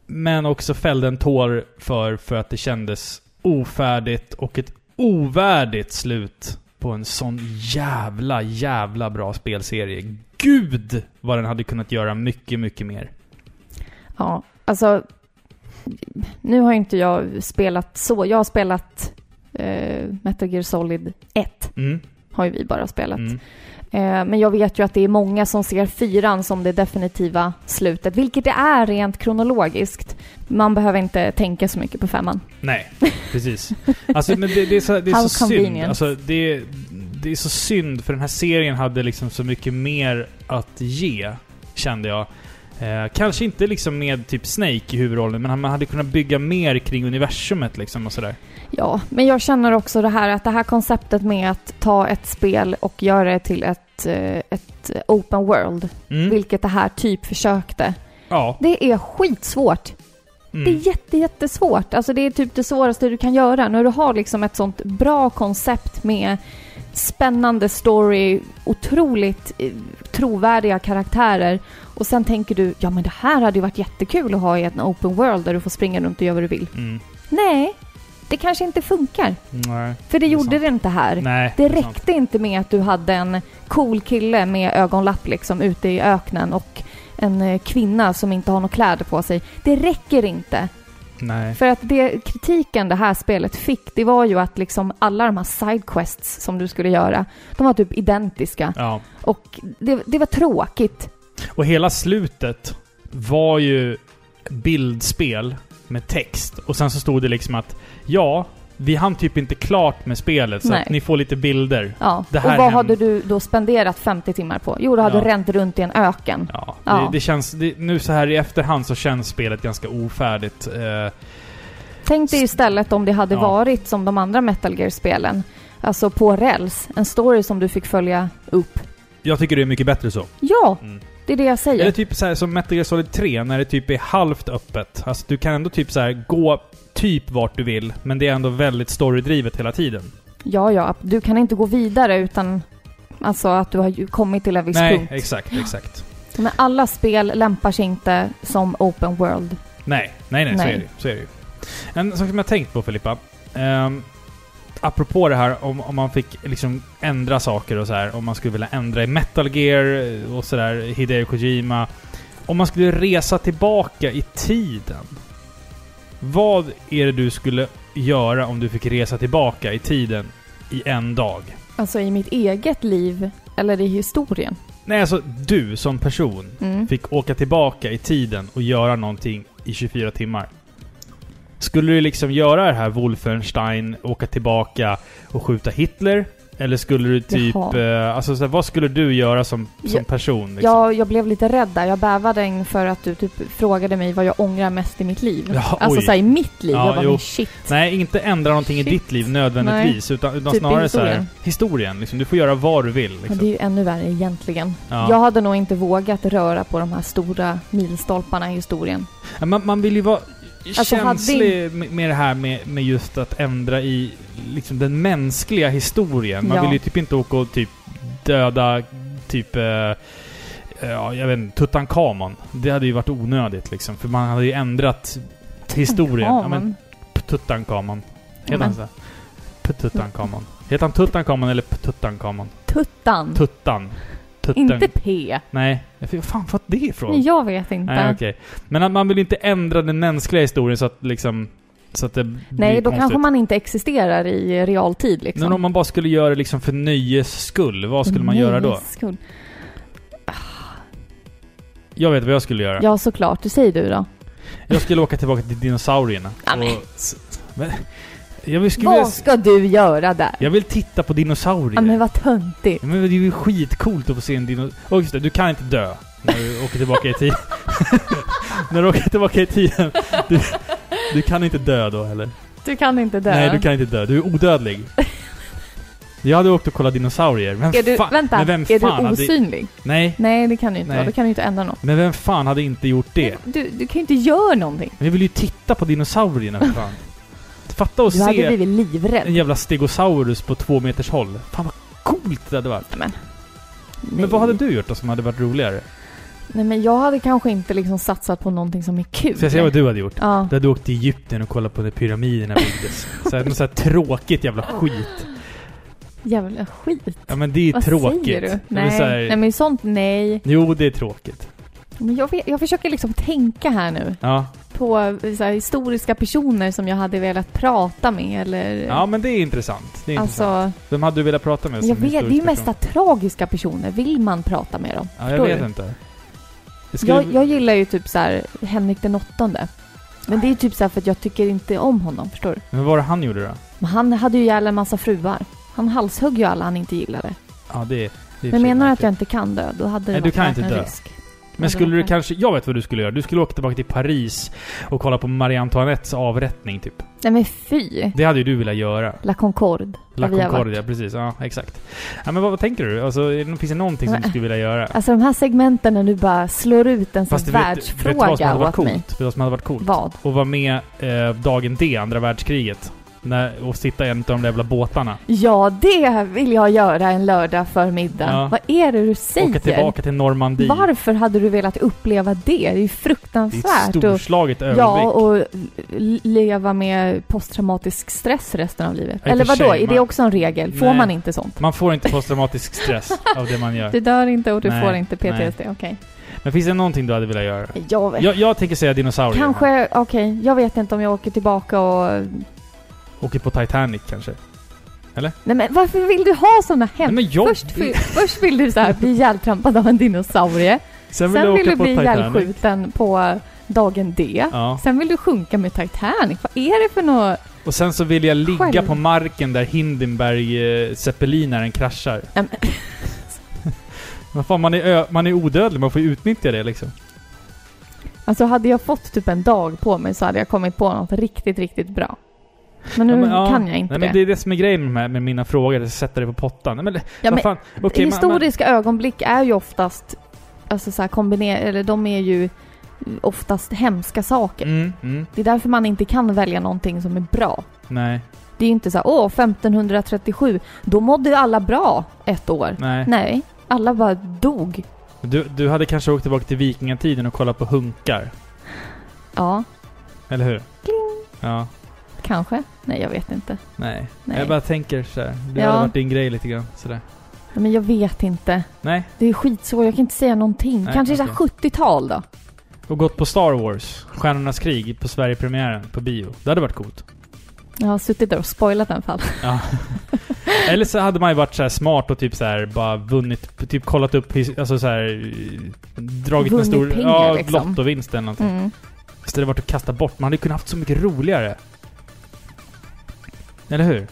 men också fällde en tår för, för att det kändes ofärdigt och ett ovärdigt slut på en sån jävla, jävla bra spelserie. Gud vad den hade kunnat göra mycket, mycket mer. Ja, alltså... Nu har inte jag spelat så. Jag har spelat eh, Metal Gear Solid 1. Mm, Har ju vi bara spelat. mm. Eh, men jag vet ju att det är många som ser fyran som det definitiva slutet, vilket det är rent kronologiskt. Man behöver inte tänka så mycket på femman. Nej, <laughs> precis. Alltså, men det, det är så, det är How så synd. Alltså, det, det är så synd, för den här serien hade liksom så mycket mer att ge, kände jag. Eh, kanske inte liksom med typ Snake i huvudrollen, men man hade kunnat bygga mer kring universumet liksom och sådär. Ja, men jag känner också det här att det här konceptet med att ta ett spel och göra det till ett, eh, ett open world, Mm. vilket det här typ försökte. Ja. Det är skitsvårt. Mm. Det är jätte, jättesvårt. Alltså det är typ det svåraste du kan göra. När du har liksom ett sånt bra koncept med spännande story, otroligt eh, trovärdiga karaktärer och sen tänker du, ja men det här hade ju varit jättekul att ha i en open world där du får springa runt och göra vad du vill. Mm. Nej, det kanske inte funkar. Nej. För det, är gjorde sant. det inte här. Nej. Det sant. räckte inte med att du hade en cool kille med ögonlapp liksom ute i öknen och en eh, kvinna som inte har några kläder på sig. Det räcker inte. Nej. För att det, kritiken det här spelet fick, det var ju att liksom alla de här sidequests som du skulle göra, de var typ identiska. Ja. Och det, det var tråkigt. Och hela slutet var ju bildspel med text. Och sen så stod det liksom att ja, vi hann typ inte klart med spelet, så Nej. att ni får lite bilder. Ja. Och vad hände- hade du då spenderat 50 timmar på? Jo, du hade Ja. ränt runt i en öken. Ja, Ja. Det, det känns... Det, nu så här i efterhand så känns spelet ganska ofärdigt. Eh, Tänk dig istället om det hade Ja. varit som de andra Metal Gear-spelen. Alltså på räls. En story som du fick följa upp. jag tycker det är mycket bättre så. Ja, Mm. Det är det jag säger. Eller typ så här, som Metal Gear Solid 3, när det typ är halvt öppet. Alltså du kan ändå typ så här gå typ vart du vill, men det är ändå väldigt storydrivet hela tiden. Ja, ja. Du kan inte gå vidare utan alltså att du har kommit till en viss Nej, punkt. exakt, exakt. Men alla spel lämpar sig inte som open world. Nej, nej, nej, Så, Nej. är det, så är det ju. En sak som jag tänkt på Filippa. Um, apropå det här om, om man fick liksom ändra saker och så här. Om man skulle vilja ändra i Metal Gear och sådär, Hideo Kojima. Om man skulle resa tillbaka i tiden. Vad är det du skulle göra om du fick resa tillbaka i tiden i en dag? Alltså i mitt eget liv eller i historien. Nej, alltså du som person Mm. fick åka tillbaka i tiden och göra någonting i 24 timmar. Skulle du liksom göra det här Wolfenstein, åka tillbaka och skjuta Hitler? Eller skulle du typ... Eh, alltså så här, vad skulle du göra som, som Ja, person? Liksom? Jag, jag blev lite rädd där. Jag bävade inför att du typ frågade mig vad jag ångrar mest i mitt liv. Ja, alltså såhär i mitt liv. Ja, jag bara, jo. shit. Nej, inte ändra någonting i Shit. ditt liv nödvändigtvis. Utan, utan Typ i snarare så här, historien. historien. Liksom, du får göra vad du vill. Liksom. det är ju ännu värre egentligen. Ja. Jag hade nog inte vågat röra på de här stora milstolparna i historien. Ja, Man, man vill ju vara Alltså, hade känslig med, med det här med, med just att ändra i liksom den mänskliga historien. Man Ja. vill ju typ inte åka och typ döda typ... Eh, ja, jag vet inte, Tutankhamon. Det hade ju varit onödigt liksom. För man hade ju ändrat historien. Ja, men, Tutankhamon. Heter han så? Tutankhamon. Heter han Tutankhamon eller Tutankhamon? Tuttan. Tuttan. Tutten. Inte P. Nej. Vad fan fått det ifrån? Nej, jag vet inte. Nej, okej. Men att man vill inte ändra den mänskliga historien så att liksom... Så att det Nej, blir då konstigt. kanske man inte existerar i realtid liksom. Men om man bara skulle göra det liksom för nöjes skull, vad skulle man göra då? Skull. Jag vet vad jag skulle göra. Ja, såklart. Det säger du då. Jag skulle åka tillbaka till dinosaurierna. Ja, men. Och men, skulle vilja, Vad ska du göra där? jag vill titta på dinosaurier. Ja, men vad töntigt. Ja, men det är ju skitcoolt att få se en dino... Och just det, du kan inte dö när du åker tillbaka i tiden. <laughs> när du åker tillbaka i tiden. Du, du kan inte dö då heller. Du kan inte dö. Nej, du kan inte dö. Du är odödlig. Jag hade åkt och kollat dinosaurier. Vem Är du, fan, vänta, men vem är fan du hade... osynlig? Nej, Nej, det kan du inte Nej. vara. Då kan du inte ändra något. men vem fan hade inte gjort det? Du, du kan ju inte göra någonting. Men jag vill ju titta på dinosaurierna för fan. Fatta att Du hade se blivit en livrädd. jävla stegosaurus på två meters håll. Fan vad coolt det hade varit. Men, Men vad hade du gjort då som hade varit roligare? Nej, men jag hade kanske inte liksom satsat på någonting som är kul. Ska jag säga vad du hade gjort? Ja. Du hade åkt till Egypten och kollat på när pyramiderna byggdes. så här, något så här tråkigt jävla skit. Jävla skit. Ja men det är Vad tråkigt. säger du? Nej. här- Nej, men sånt nej. Jo, det är tråkigt. Men jag, jag försöker liksom tänka här nu Ja. På här, historiska personer som jag hade velat prata med eller... ja, men det är intressant. Det är intressant. alltså, Vem hade du velat prata med jag vet, det är ju mesta tragiska personer. Vill man prata med dem? Ja, jag Förstår vet du? inte. Skulle... Jag, jag gillar ju typ så här Henrik den åttonde. Men det är typ så här för att jag tycker inte om honom, förstår du? Men vad var det han gjorde då? Men han hade ju ihjäl en massa fruar. Han halshögg ju alla han inte gillade. Ja, det är... Det är Men menar du att jag inte kan dö, då hade det Nej, du varit kan värt inte dö. risk. Men skulle du kanske... Jag vet vad du skulle göra. Du skulle åka tillbaka till Paris och kolla på Marie Antoinettes avrättning, typ. Nej men fy! Det hade ju du velat göra. La Concorde. La Concordia, varit. precis. Ja, exakt. Ja, men vad, vad tänker du? Alltså, finns det någonting som du skulle vilja göra? Alltså de här segmenten när du bara slår ut en sån Fast du vet, vet du vad som världsfråga hade varit åt mig. coolt? Vet du vad som hade varit coolt? Vad? Och vara med eh, dagen D, andra världskriget. När, och sitta i en av de där jävla båtarna. Ja, det vill jag göra en lördag förmiddag. Ja. Vad är det du säger? Åka tillbaka till Normandie. Varför hade du velat uppleva det? Det är ju Det är fruktansvärt. ett och, storslaget ögonblick. ja, och leva med posttraumatisk stress resten av livet. Och Eller vadå, är det också en regel? Får Nej. man inte sånt? Man får inte posttraumatisk stress <laughs> av det man gör. Du dör inte och du Nej, får inte PTSD, okej. Men finns det någonting du hade velat göra? Jag. Jag, jag tänker säga dinosaurier. Kanske, okej, jag vet inte om jag åker tillbaka och... Åker på Titanic kanske. Nej men varför vill du ha såna Nej, hem? men jag... Först, vill- <laughs> först vill du så här bli ihjältrampad av en dinosaurie. Sen Sen jag vill du bli ihjälskjuten på dagen D. Ja. Sen vill du sjunka med Titanic. Vad är det för något? Och sen så vill jag ligga Själv. på marken där Hindenburg eh, zeppelinaren kraschar. Vad <laughs> fan, man är, man är odödlig, man får ju utnyttja det liksom. Alltså hade jag fått typ en dag på mig så hade jag kommit på något riktigt, riktigt bra. Men nu Ja, men, kan jag inte Nej, men det. det är det som är grejen med, de här- med mina frågor, att sätta det på pottan. Nej, men, Ja, men fan, okej, man- historiska ögonblick är ju oftast, alltså så här kombiner, eller de är ju oftast hemska saker. Man, mm, mm, Det är därför man inte kan välja någonting som är bra. nej, Det är ju inte så här, åh, 1537, då mådde ju alla bra ett år. nej. Nej, alla bara dog. Du, du hade kanske åkt tillbaka till vikingatiden och kollat på hunkar? Ja, Eller hur? Ja. Kanske. Nej, jag vet inte. Nej. Nej. Jag bara tänker sådär. Det Ja. hade varit din grej lite grann. Sådär. Men jag vet inte. Nej. Det är skitsvårt, jag kan inte säga någonting. Nej, Kanske här 70-tal då? Och gått på Star Wars, Stjärnornas krig, på Sverigepremiären på bio. Det hade varit coolt. Jag har suttit där och spoilat den fall. <laughs> Ja. Eller så hade man ju varit så här smart och typ så här bara vunnit, typ kollat upp, alltså så här dragit en Vunnit stor pengar, ja, liksom. lottovinst eller någonting. Mm. Istället varit att kasta bort. Man hade kunnat haft så mycket roligare. Eller hur?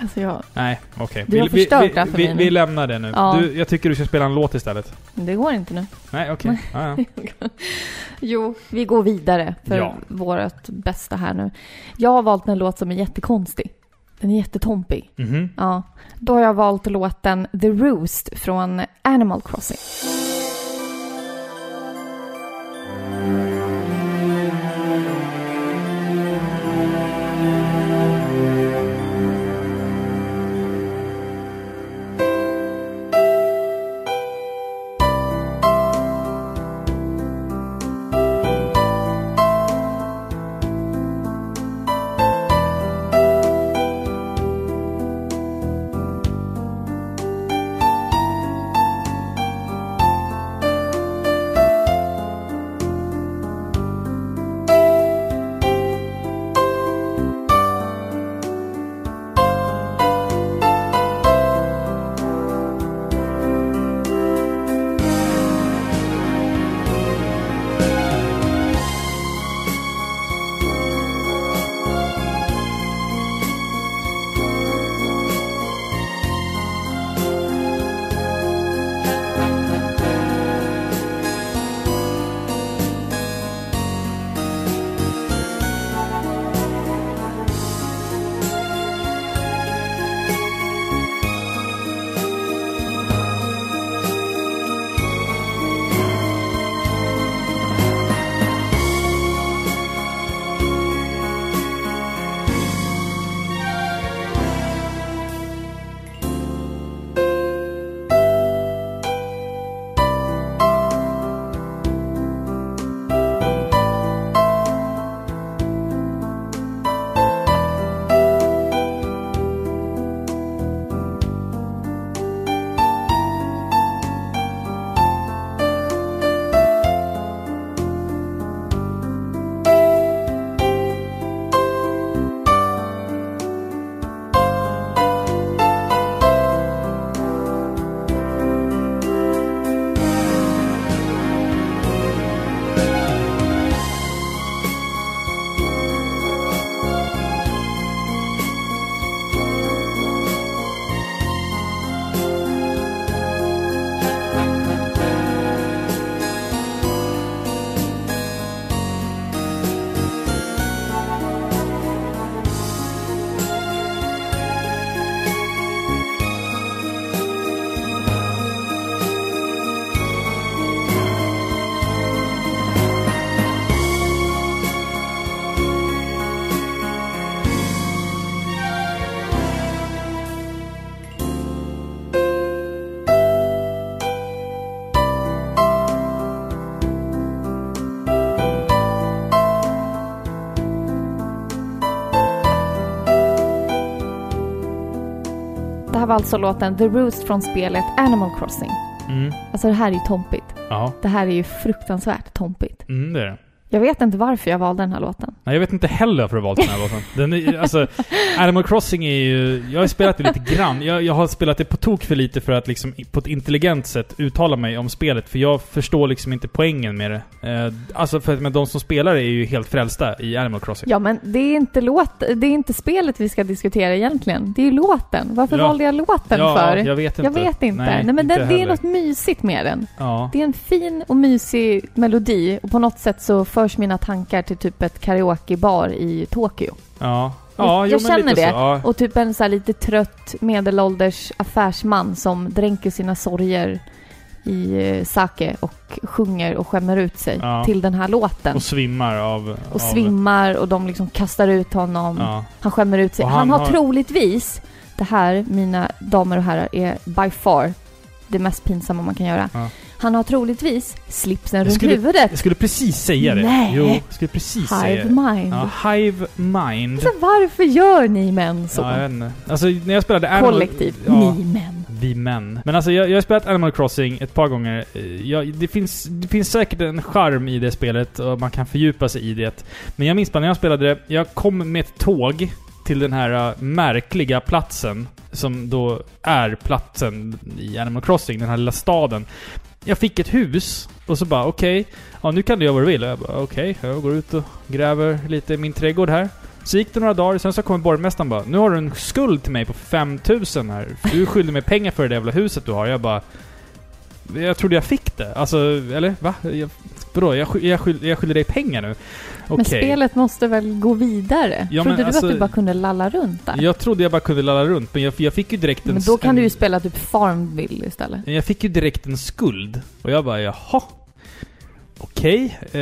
Alltså jag, Nej, okej. Du har vi, förstört vi, det här för vi, mig vi nu. lämnar det nu. Ja. Du, jag tycker du ska spela en låt istället. det går inte nu. Nej, okej. <laughs> Ja, ja. Jo, vi går vidare för Ja. vårt bästa här nu. Jag har valt en låt som är jättekonstig. Den är jättetompig. Mhm. Ja. Då har jag valt låten The Roost från Animal Crossing. Här var alltså låten The Roost från spelet Animal Crossing. Mm. Alltså det här är ju tompigt. Ja. Det här är ju fruktansvärt tompigt. Mm, det är det. Jag vet inte varför jag valde den här låten. Nej, jag vet inte heller varför du har valt den här låten. Den är, alltså, Animal Crossing är ju... Jag har spelat det lite grann. Jag, jag har spelat det på tok för lite för att liksom på ett intelligent sätt uttala mig om spelet. För jag förstår liksom inte poängen med det. Eh, alltså för men de som spelar är ju helt frälsta i Animal Crossing. Ja, men det är inte låt, det är inte spelet vi ska diskutera egentligen. Det är ju låten. Varför Ja. valde jag låten ja, för? jag vet inte. Jag vet inte. Nej, men inte den, det är något mysigt med den. Ja. Det är en fin och mysig melodi och på något sätt så förs mina tankar till typ ett karaokebar i Tokyo. Ja. Ja, jag jo, känner det. Ja. Och typ en så här lite trött medelålders affärsman som dränker sina sorger i eh, sake och sjunger och skämmer ut sig Ja. till den här låten. Och svimmar av... Och av, svimmar och de liksom kastar ut honom. Ja. Han skämmer ut sig. Han, han har, har- troligtvis, det här mina damer och herrar, är by far det mest pinsamma man kan göra. Ja. Han har troligtvis slipsen runt skulle- huvudet. Jag skulle precis säga det. Nej. Jo, jag skulle precis säga Hive det. mind. Ja, Hive Mind. Så varför gör ni män så? Ja, jag vet inte. Alltså när jag spelade Animal... Kollektiv. Ja, Ni män. vi män. Men alltså jag, jag har spelat Animal Crossing ett par gånger. Eh, Jag, det, finns, det finns säkert en charm i det spelet och man kan fördjupa sig i det. Men jag minns bara när jag spelade det, jag kom med ett tåg till den här eh, märkliga platsen som då är platsen i Animal Crossing, den här lilla staden. Jag fick ett hus och så bara okej, ja nu kan du göra vad du vill. Och jag bara okej, jag går ut och gräver lite i min trädgård här. Så gick det några dagar, sen så kom borgmästaren bara Nu har du en skuld till mig på 5000 här. Du är skyldig mig pengar för det jävla huset du har. Jag bara... Jag trodde jag fick det. Alltså, eller va? Jag, vadå? Jag, jag, skyll, jag skyller dig pengar nu? Men spelet måste väl gå vidare? Ja, Trodde du alltså- att du bara kunde lalla runt där? Jag trodde jag bara kunde lalla runt, men jag, jag fick ju direkt en... Men då kan en, du ju spela typ Farmville istället. Jag fick ju direkt en skuld. Och jag bara, jaha. Okej. Eh,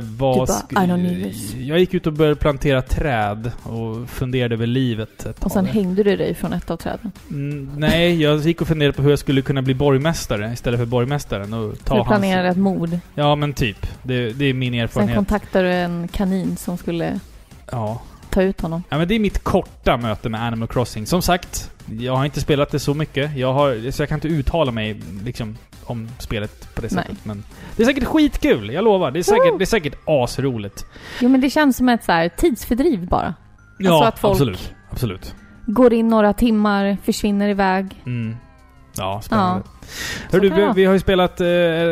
vad... Du bara, sk- I don't need this. Jag gick ut och började plantera träd och funderade över livet Och sen hängde du dig från ett av träden. Mm, nej, jag gick och funderade på hur jag skulle kunna bli borgmästare istället för borgmästaren och ta Du hans... planerade ett mord. Ja, men typ. Det, det är min Sen erfarenhet. kontaktade du en kanin som skulle Ja. ta ut honom. ja, men det är mitt korta möte med Animal Crossing. Som sagt, jag har inte spelat det så mycket. Jag har, så jag kan inte uttala mig liksom om spelet på det Nej. sättet. Men det är säkert skitkul, jag lovar. Det är säkert, det är säkert asroligt. Jo men det känns som ett så här tidsfördriv bara. Ja, Alltså att folk- absolut. Absolut. Går in några timmar, försvinner iväg. Mm. Ja, spännande. Så Hör du, vi, vi har ju spelat eh,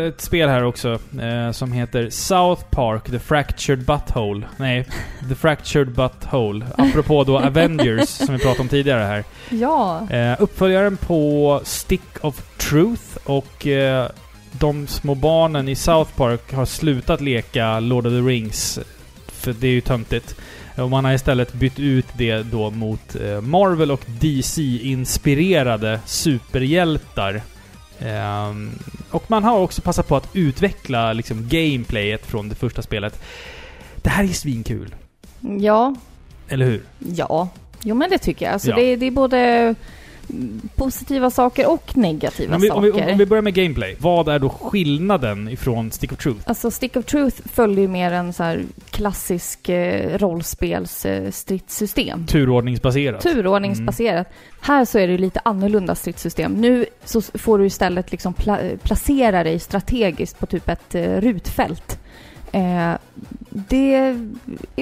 ett spel här också eh, som heter South Park The Fractured Butthole. Nej, <laughs> The Fractured Butthole. Apropå då Avengers som vi pratade om tidigare här. Ja. Eh, uppföljaren på Stick of Truth och eh, de små barnen i South Park har slutat leka Lord of the Rings. För det är ju töntigt. Och man har istället bytt ut det då mot eh, Marvel och DC-inspirerade superhjältar. Ehm, och man har också passat på att utveckla liksom gameplayet från det första spelet. Det här är svinkul. Ja. Eller hur? Ja. Jo men det tycker jag. Alltså Ja. det, det är både positiva saker och negativa Om vi, om, vi, saker. om vi börjar med gameplay. Vad är då skillnaden ifrån Stick of Truth? Alltså Stick of Truth följde ju mer en så klassisk eh, rollspels eh. Turordningsbaserat. Turordningsbaserat. Här så är det ju lite annorlunda stridssystem. Nu så får du istället liksom pla- placera dig strategiskt på typ ett eh, rutfält. Eh, det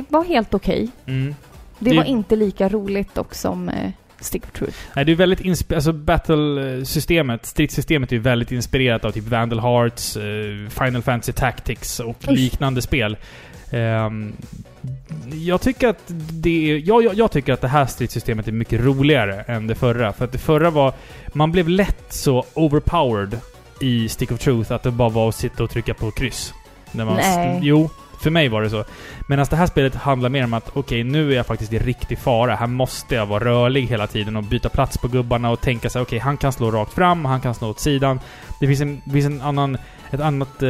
var helt okej. Mm. Det, Det- var inte lika roligt dock som eh, Stick of Truth. Nej, det är väldigt insp- alltså battle-systemet, stridssystemet är ju väldigt inspirerat av typ Vandal Hearts, eh, Final Fantasy Tactics och Usch. liknande spel. Ehm, jag tycker att det är, jag, jag, jag tycker att det här stridssystemet är mycket roligare än det förra. För att det förra var... Man blev lätt så overpowered i Stick of Truth att det bara var att sitta och trycka på kryss. När man Nej. Jo, för mig var det så. Medan det här spelet handlar mer om att okej, nu är jag faktiskt i riktig fara. Här måste jag vara rörlig hela tiden och byta plats på gubbarna och tänka sig okej, han kan slå rakt fram, han kan slå åt sidan. Det finns en, finns en annan, ett annat eh,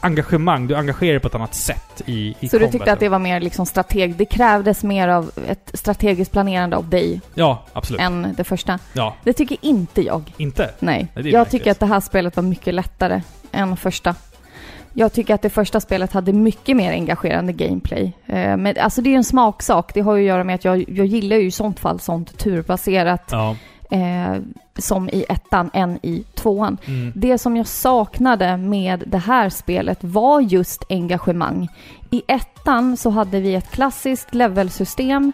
engagemang. Du engagerar dig på ett annat sätt i, i Så du combaten. tyckte att det var mer liksom strateg... Det krävdes mer av ett strategiskt planerande av dig Ja, absolut. än det första. Ja, Det tycker inte jag. inte? Nej. Nej, jag tycker att det här spelet var mycket lättare än första. Jag tycker att det första spelet hade mycket mer engagerande gameplay. Eh, men alltså det är en smaksak. Det har ju att göra med att jag, jag gillar ju i sånt fall sånt turbaserat. Ja. Eh, som i ettan än i tvåan. Mm. Det som jag saknade med det här spelet var just engagemang. I ettan så hade vi ett klassiskt levelsystem.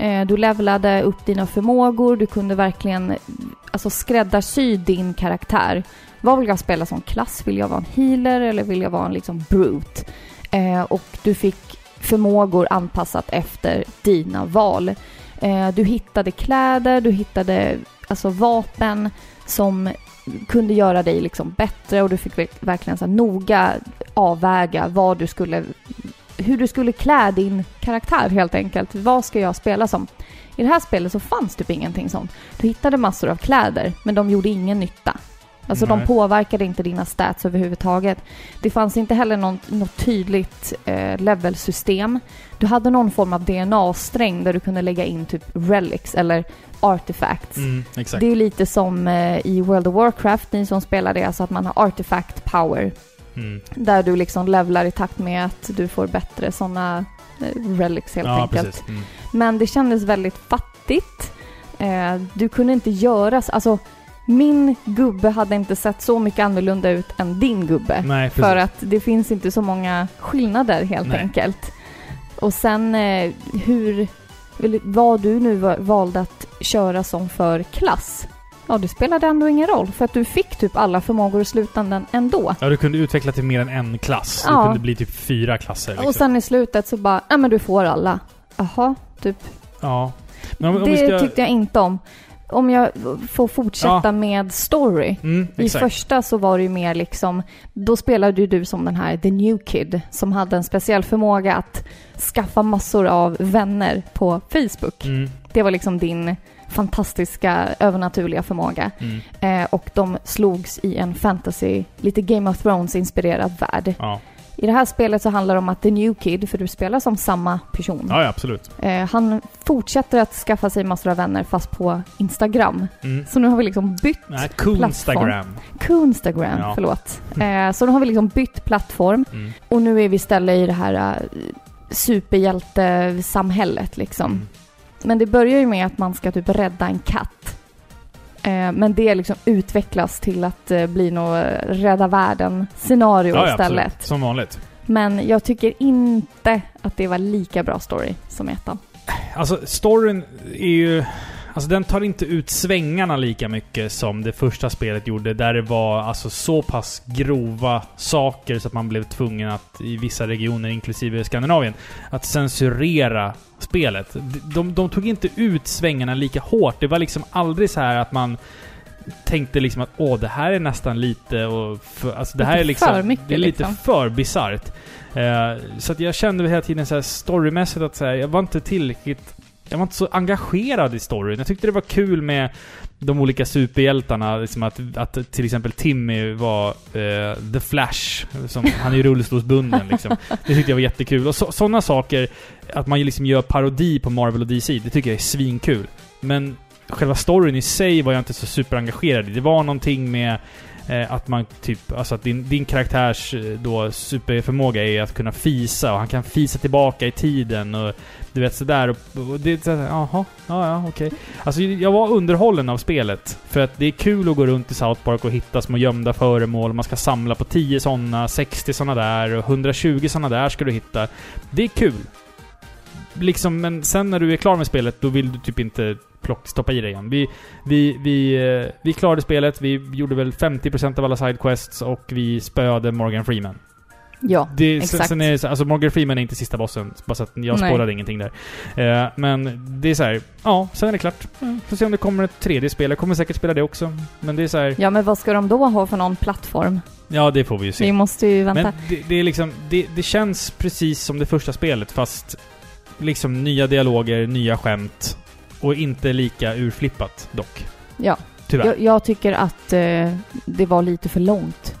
Eh, du levlade upp dina förmågor, du kunde verkligen alltså, skräddarsy din karaktär. Vad vill jag spela som klass? Vill jag vara en healer eller vill jag vara en liksom brute? Eh, och du fick förmågor anpassat efter dina val. Eh, du hittade kläder, du hittade alltså vapen som kunde göra dig liksom bättre och du fick verkligen så här noga avväga vad du skulle, hur du skulle klä din karaktär helt enkelt. Vad ska jag spela som? I det här spelet så fanns typ ingenting sånt. Du hittade massor av kläder, men de gjorde ingen nytta. Alltså de Nej. påverkade inte dina stats överhuvudtaget. Det fanns inte heller något, något tydligt eh, levelsystem. Du hade någon form av DNA-sträng där du kunde lägga in typ relics eller artifacts. Mm. Det är lite som eh, i World of Warcraft, ni som spelar det, alltså att man har artifact power. Mm. Där du liksom levlar i takt med att du får bättre sådana eh, relics helt Ja, enkelt. Mm. Men det kändes väldigt fattigt. Eh, du kunde inte göra... så- Alltså, min gubbe hade inte sett så mycket annorlunda ut än din gubbe. Nej. För att det finns inte så många skillnader helt Nej. enkelt. Och sen eh, hur... Vad du nu va- valde att köra som för klass. Ja, det spelade ändå ingen roll. För att du fick typ alla förmågor i slutändan ändå. Ja, du kunde utveckla till mer än en klass. Ja. Det kunde bli typ fyra klasser. Liksom. Och sen i slutet så bara, ja men du får alla. Jaha, typ. Ja. Om, om det ska... tyckte jag inte om. Om jag får fortsätta Ja. med story. Mm, I första så var det ju mer liksom, då spelade ju du som den här The New Kid som hade en speciell förmåga att skaffa massor av vänner på Facebook. Mm, Det var liksom din fantastiska övernaturliga förmåga. mm, Eh, och de slogs i en fantasy, lite Game of Thrones-inspirerad värld. ja. I det här spelet så handlar det om att The New Kid, för du spelar som samma person, ja, ja, absolut. eh, han fortsätter att skaffa sig massor av vänner fast på Instagram. Mm. Så nu har vi liksom bytt Nej, Coonstagram. Coonstagram, Ja. förlåt. <laughs> Eh, så nu har vi liksom bytt plattform Mm. och nu är vi istället i det här uh, superhjältesamhället liksom. Mm. Men det börjar ju med att man ska typ rädda en katt. Eh, men det liksom utvecklas till att eh, bli något eh, rädda världen-scenario Ja, ja, istället. absolut. Som vanligt. Men jag tycker inte att det var lika bra story som ettan. Alltså, storyn är ju... Alltså den tar inte ut svängarna lika mycket som det första spelet gjorde. Där det var alltså så pass grova saker så att man blev tvungen att i vissa regioner, inklusive Skandinavien, att censurera spelet. De, de, tog inte ut svängarna lika hårt. Det var liksom aldrig så här att man tänkte liksom att åh, det här är nästan lite och... För, alltså det här Lite är liksom... för mycket, det är lite liksom. för bisarrt. Eh, så att jag kände hela tiden så här storymässigt att så här, jag var inte tillräckligt... Jag var inte så engagerad i storyn. Jag tyckte det var kul med de olika superhjältarna. Liksom att, att till exempel Timmy var eh, The Flash. Som, <laughs> han är ju rullstolsbunden liksom. Det tyckte jag var jättekul. Och så, sådana saker, att man liksom gör parodi på Marvel och DC, det tycker jag är svinkul. Men själva storyn i sig var jag inte så superengagerad i. Det var någonting med Eh, att man typ, alltså att din, din karaktärs eh, då superförmåga är att kunna fisa och han kan fisa tillbaka i tiden och du vet sådär och, och det är jaha, ja ja okej. Alltså jag var underhållen av spelet. För att det är kul att gå runt i South Park och hitta små gömda föremål. Man ska samla på 10 sådana, 60 sådana där och 120 sådana där ska du hitta. Det är kul. Liksom, men sen när du är klar med spelet, då vill du typ inte plock, stoppa i det igen. Vi, vi, vi, eh, vi klarade spelet, vi gjorde väl 50% av alla sidequests och vi spöade Morgan Freeman. Ja, Det, exakt. sen är alltså Morgan Freeman är inte sista bossen, bara så att jag spårade ingenting där. Eh, men det är så här, ja, sen är det klart. Får se om det kommer ett tredje spel. Jag kommer säkert spela det också. Men det är så här, Ja, men vad ska de då ha för någon plattform? ja det får vi ju se. Vi måste ju vänta. Men det, det är liksom, det, det känns precis som det första spelet fast liksom nya dialoger, nya skämt och inte lika urflippat dock. ja, Tyvärr. jag, jag tycker att eh, det var lite för långt.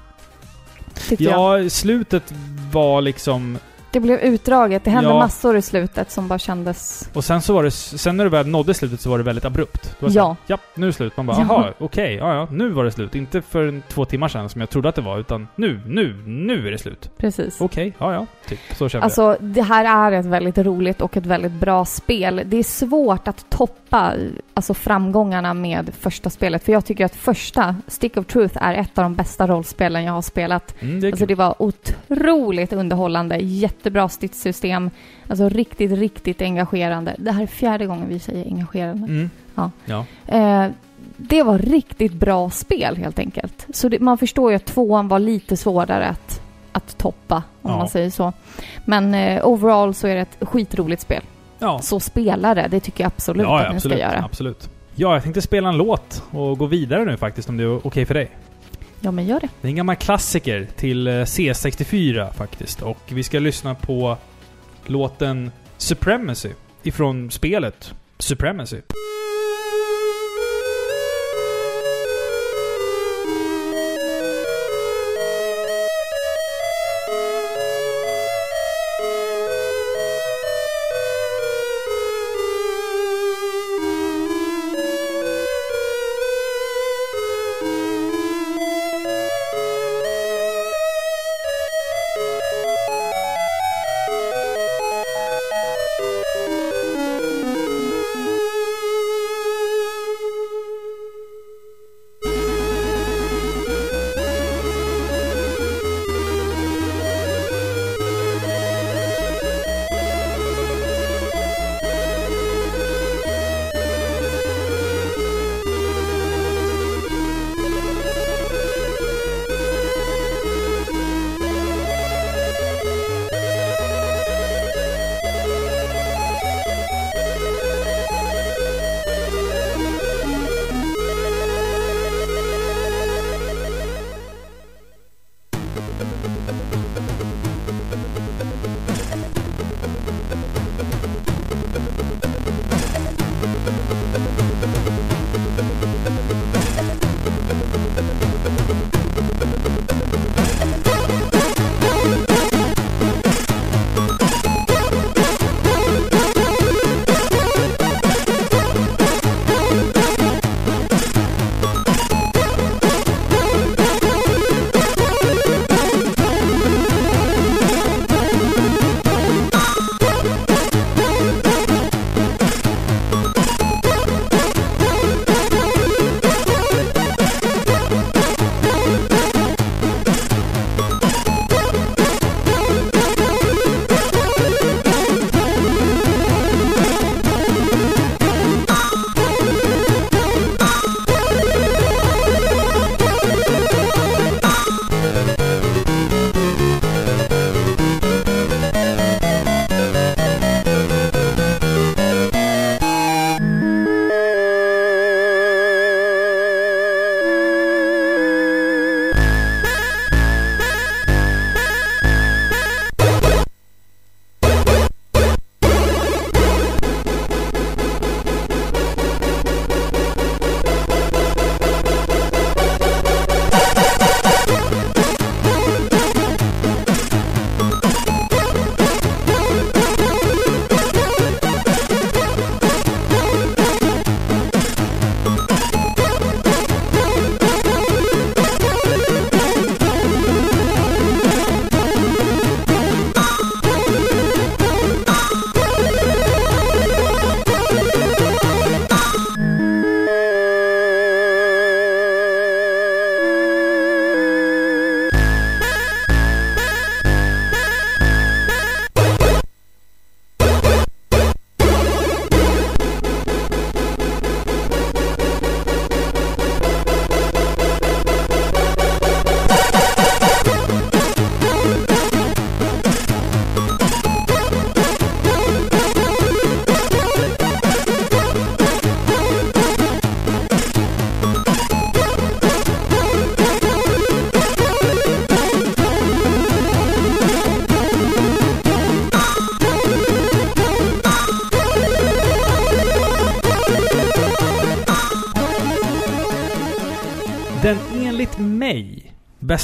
Tyckte jag. Ja, slutet var liksom Det blev utdraget. Det hände Ja. massor i slutet som bara kändes... Och sen så var det, sen när du väl nådde slutet så var det väldigt abrupt. Det var Ja. ja, nu är det slut. Man bara, Ja. jaha, okej, ja, ja, nu var det slut. Inte för två timmar sedan som jag trodde att det var, utan nu, nu, nu är det slut. Precis. Okej, ja, ja, typ. Så kände jag. Alltså, det här är ett väldigt roligt och ett väldigt bra spel. Det är svårt att toppa alltså, framgångarna med första spelet. För jag tycker att första, Stick of Truth, är ett av de bästa rollspelen jag har spelat. Mm, det Alltså kul. det var otroligt underhållande, jättebra stridssystem. Alltså riktigt, riktigt engagerande. Det här är fjärde gången vi säger engagerande. Mm. Ja. ja. Eh, det var riktigt bra spel helt enkelt. Så det, man förstår ju att tvåan var lite svårare att, att toppa, om Ja. man säger så. Men eh, overall så är det ett skitroligt spel. Ja. Så spela det, det tycker jag absolut ja, att ja, ni absolut. ska göra. Absolut. Ja, jag tänkte spela en låt och gå vidare nu faktiskt, om det är okej för dig. Ja, men gör det. Det är en gammal klassiker till eh, C64 faktiskt. Och vi ska lyssna på låten Supremacy ifrån spelet Supremacy.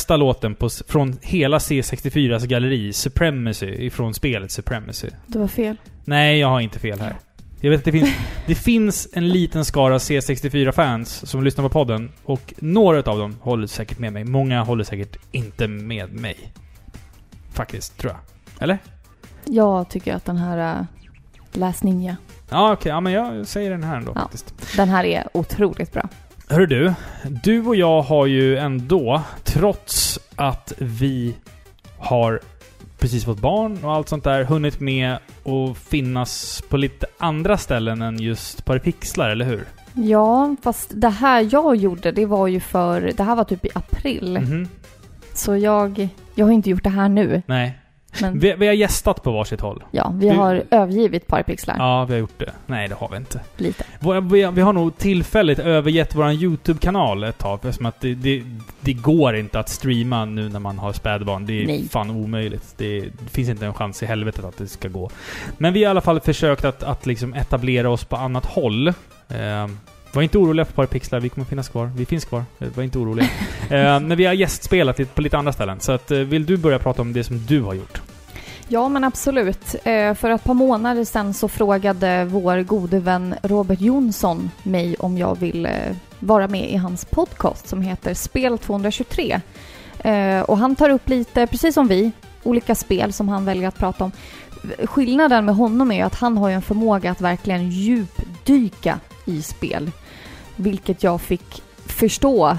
Bästa låten på, från hela C64s galleri, Supremacy, ifrån spelet Supremacy. Det var fel. Nej, jag har inte fel här. Jag vet att det finns, <laughs> det finns en liten skara C64-fans som lyssnar på podden och några av dem håller säkert med mig. Många håller säkert inte med mig. Faktiskt, tror jag. Eller? Jag tycker att den här uh, Last Ninja, Ja, okej. Ja, men jag säger den här ändå Ja. faktiskt. den här är otroligt bra. Hör du, du och jag har ju ändå, trots att vi har precis fått barn och allt sånt där, hunnit med att finnas på lite andra ställen än just Paripixlar, eller hur? Ja, fast det här jag gjorde, det var ju för... Det här var typ i april. Mhm. Så jag... Jag har inte gjort det här nu. Nej. Men Vi, vi har gästat på varsitt håll. ja, vi har övergivit Parpixlar Ja, vi har gjort det. Nej, det har vi inte. lite. Vi, vi har nog tillfälligt övergett vår YouTube-kanal ett tag, eftersom att det, det, det går inte att streama nu när man har spädbarn. Det är Nej. fan omöjligt. Det, det finns inte en chans i helvetet att det ska gå. Men vi har i alla fall försökt att, att liksom etablera oss på annat håll. Eh, var inte oroliga för Parapixlar, vi kommer finnas kvar. Vi finns kvar. Eh, Var inte oroliga. <laughs> eh, men vi har gästspelat på lite andra ställen. Så att, eh, vill du börja prata om det som du har gjort? Ja, men absolut. Eh, för ett par månader sedan så frågade vår gode vän Robert Jonsson mig om jag ville eh, vara med i hans podcast som heter Spel 223. Eh, och han tar upp lite, precis som vi, olika spel som han väljer att prata om. Skillnaden med honom är ju att han har en förmåga att verkligen djupdyka i spel. Vilket jag fick förstå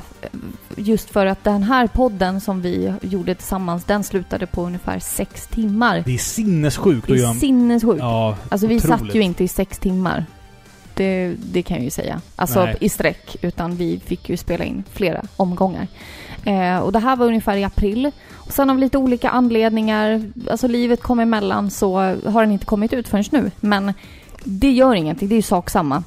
just för att den här podden som vi gjorde tillsammans, den slutade på ungefär sex timmar. Det är sinnessjukt Det är sinnessjukt. Ja, alltså vi otroligt. satt ju inte i sex timmar. Det, det kan jag ju säga. Alltså Nej. i sträck. Utan vi fick ju spela in flera omgångar. Eh, och det här var ungefär i april. Och sen av lite olika anledningar, alltså livet kom emellan så har den inte kommit ut förrän nu. Men det gör ingenting, det är ju sak samma.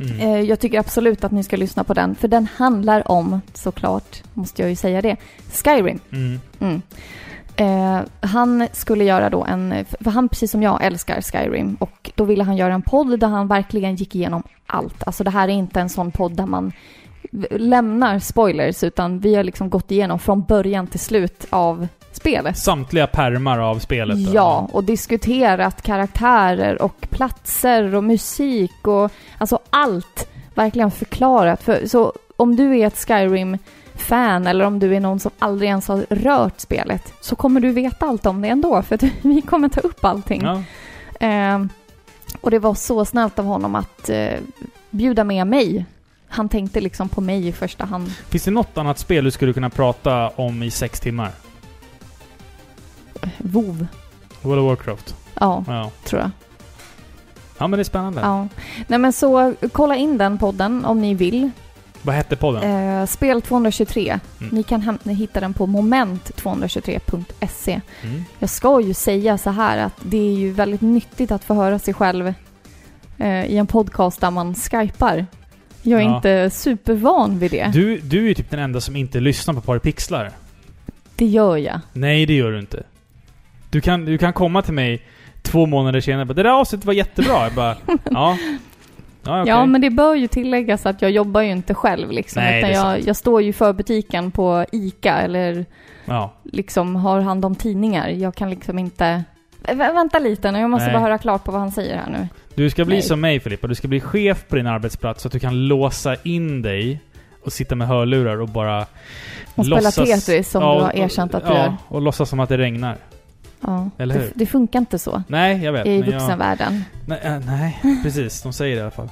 Mm. Eh, jag tycker absolut att ni ska lyssna på den. För den handlar om, såklart, måste jag ju säga det, Skyrim. Mm. Mm. Eh, han skulle göra då en, för han precis som jag älskar Skyrim och då ville han göra en podd där han verkligen gick igenom allt. Alltså det här är inte en sån podd där man lämnar spoilers utan vi har liksom gått igenom från början till slut av spelet. Samtliga permar av spelet. då. Ja, och diskuterat karaktärer och platser och musik och alltså allt verkligen förklarat. För, så om du är ett Skyrim-fan eller om du är någon som aldrig ens har rört spelet så kommer du veta allt om det ändå för att <laughs> vi kommer ta upp allting. Ja. Eh, och det var så snällt av honom att eh, bjuda med mig. Han tänkte liksom på mig i första hand. Finns det något annat spel du skulle kunna prata om i sex timmar? Vov, World of Warcraft? ja, Ja. tror jag. Ja, men det är spännande. Ja. Nej men så kolla in den podden om ni vill. Vad hette podden? Eh, spel 223. Mm. Ni kan hitta den på moment223.se. Mm. Jag ska ju säga så här att det är ju väldigt nyttigt att få höra sig själv eh, i en podcast där man skypar. Jag är Ja. inte supervan vid det. Du, du är ju typ den enda som inte lyssnar på Paripixlar. Det gör jag. Nej, det gör du inte. Du kan, du kan komma till mig två månader senare och bara, Det där avsnittet var jättebra. Jag bara, <laughs> ja. Ja, okej. Ja, men det bör ju tilläggas att jag jobbar ju inte själv liksom. Nej, utan jag, jag står ju för butiken på ICA eller ja. liksom har hand om tidningar. Jag kan liksom inte... Vä- vänta lite nu, jag måste Nej. bara höra klart på vad han säger här nu. Du ska bli Nej. som mig Filippa. Du ska bli chef på din arbetsplats så att du kan låsa in dig och sitta med hörlurar och bara Och spela Tetris som Ja, du har erkänt att du ja, gör. och låtsas som att det regnar. Ja, Eller det, hur? det funkar inte så Nej, jag vet. i vuxenvärlden. Nej, äh, nej, <laughs> precis. De säger det i alla fall.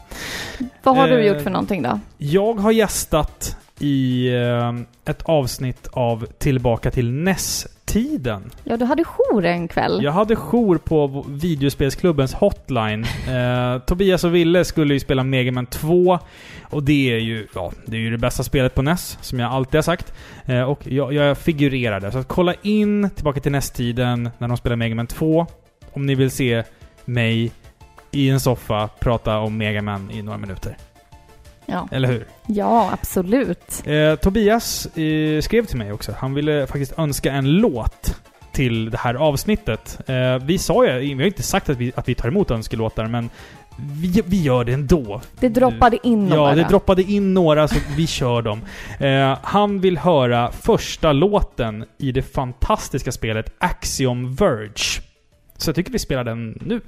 Vad har du Eh, gjort för någonting då? Jag har gästat i eh, ett avsnitt av Tillbaka till NES-tiden. Ja, du hade jour en kväll. Jag hade jour på videospelsklubbens hotline. Eh, Tobias och Ville skulle ju spela Mega Man 2. Och det är ju, ja, det är ju det bästa spelet på NES, som jag alltid har sagt. Eh, och jag, jag figurerade. Så att kolla in Tillbaka till NES-tiden när de spelar Mega Man 2. Om ni vill se mig i en soffa prata om Mega Man i några minuter. Ja, Eller hur? ja absolut. Eh, Tobias eh, skrev till mig också. Han ville faktiskt önska en låt till det här avsnittet. Eh, vi sa ju, vi har inte sagt att vi, att vi tar emot önskelåtar, men vi, vi gör det ändå. Det droppade in några. Ja, det droppade in några så vi kör dem. Eh, han vill höra första låten i det fantastiska spelet Axiom Verge. Så jag tycker vi spelar den nu.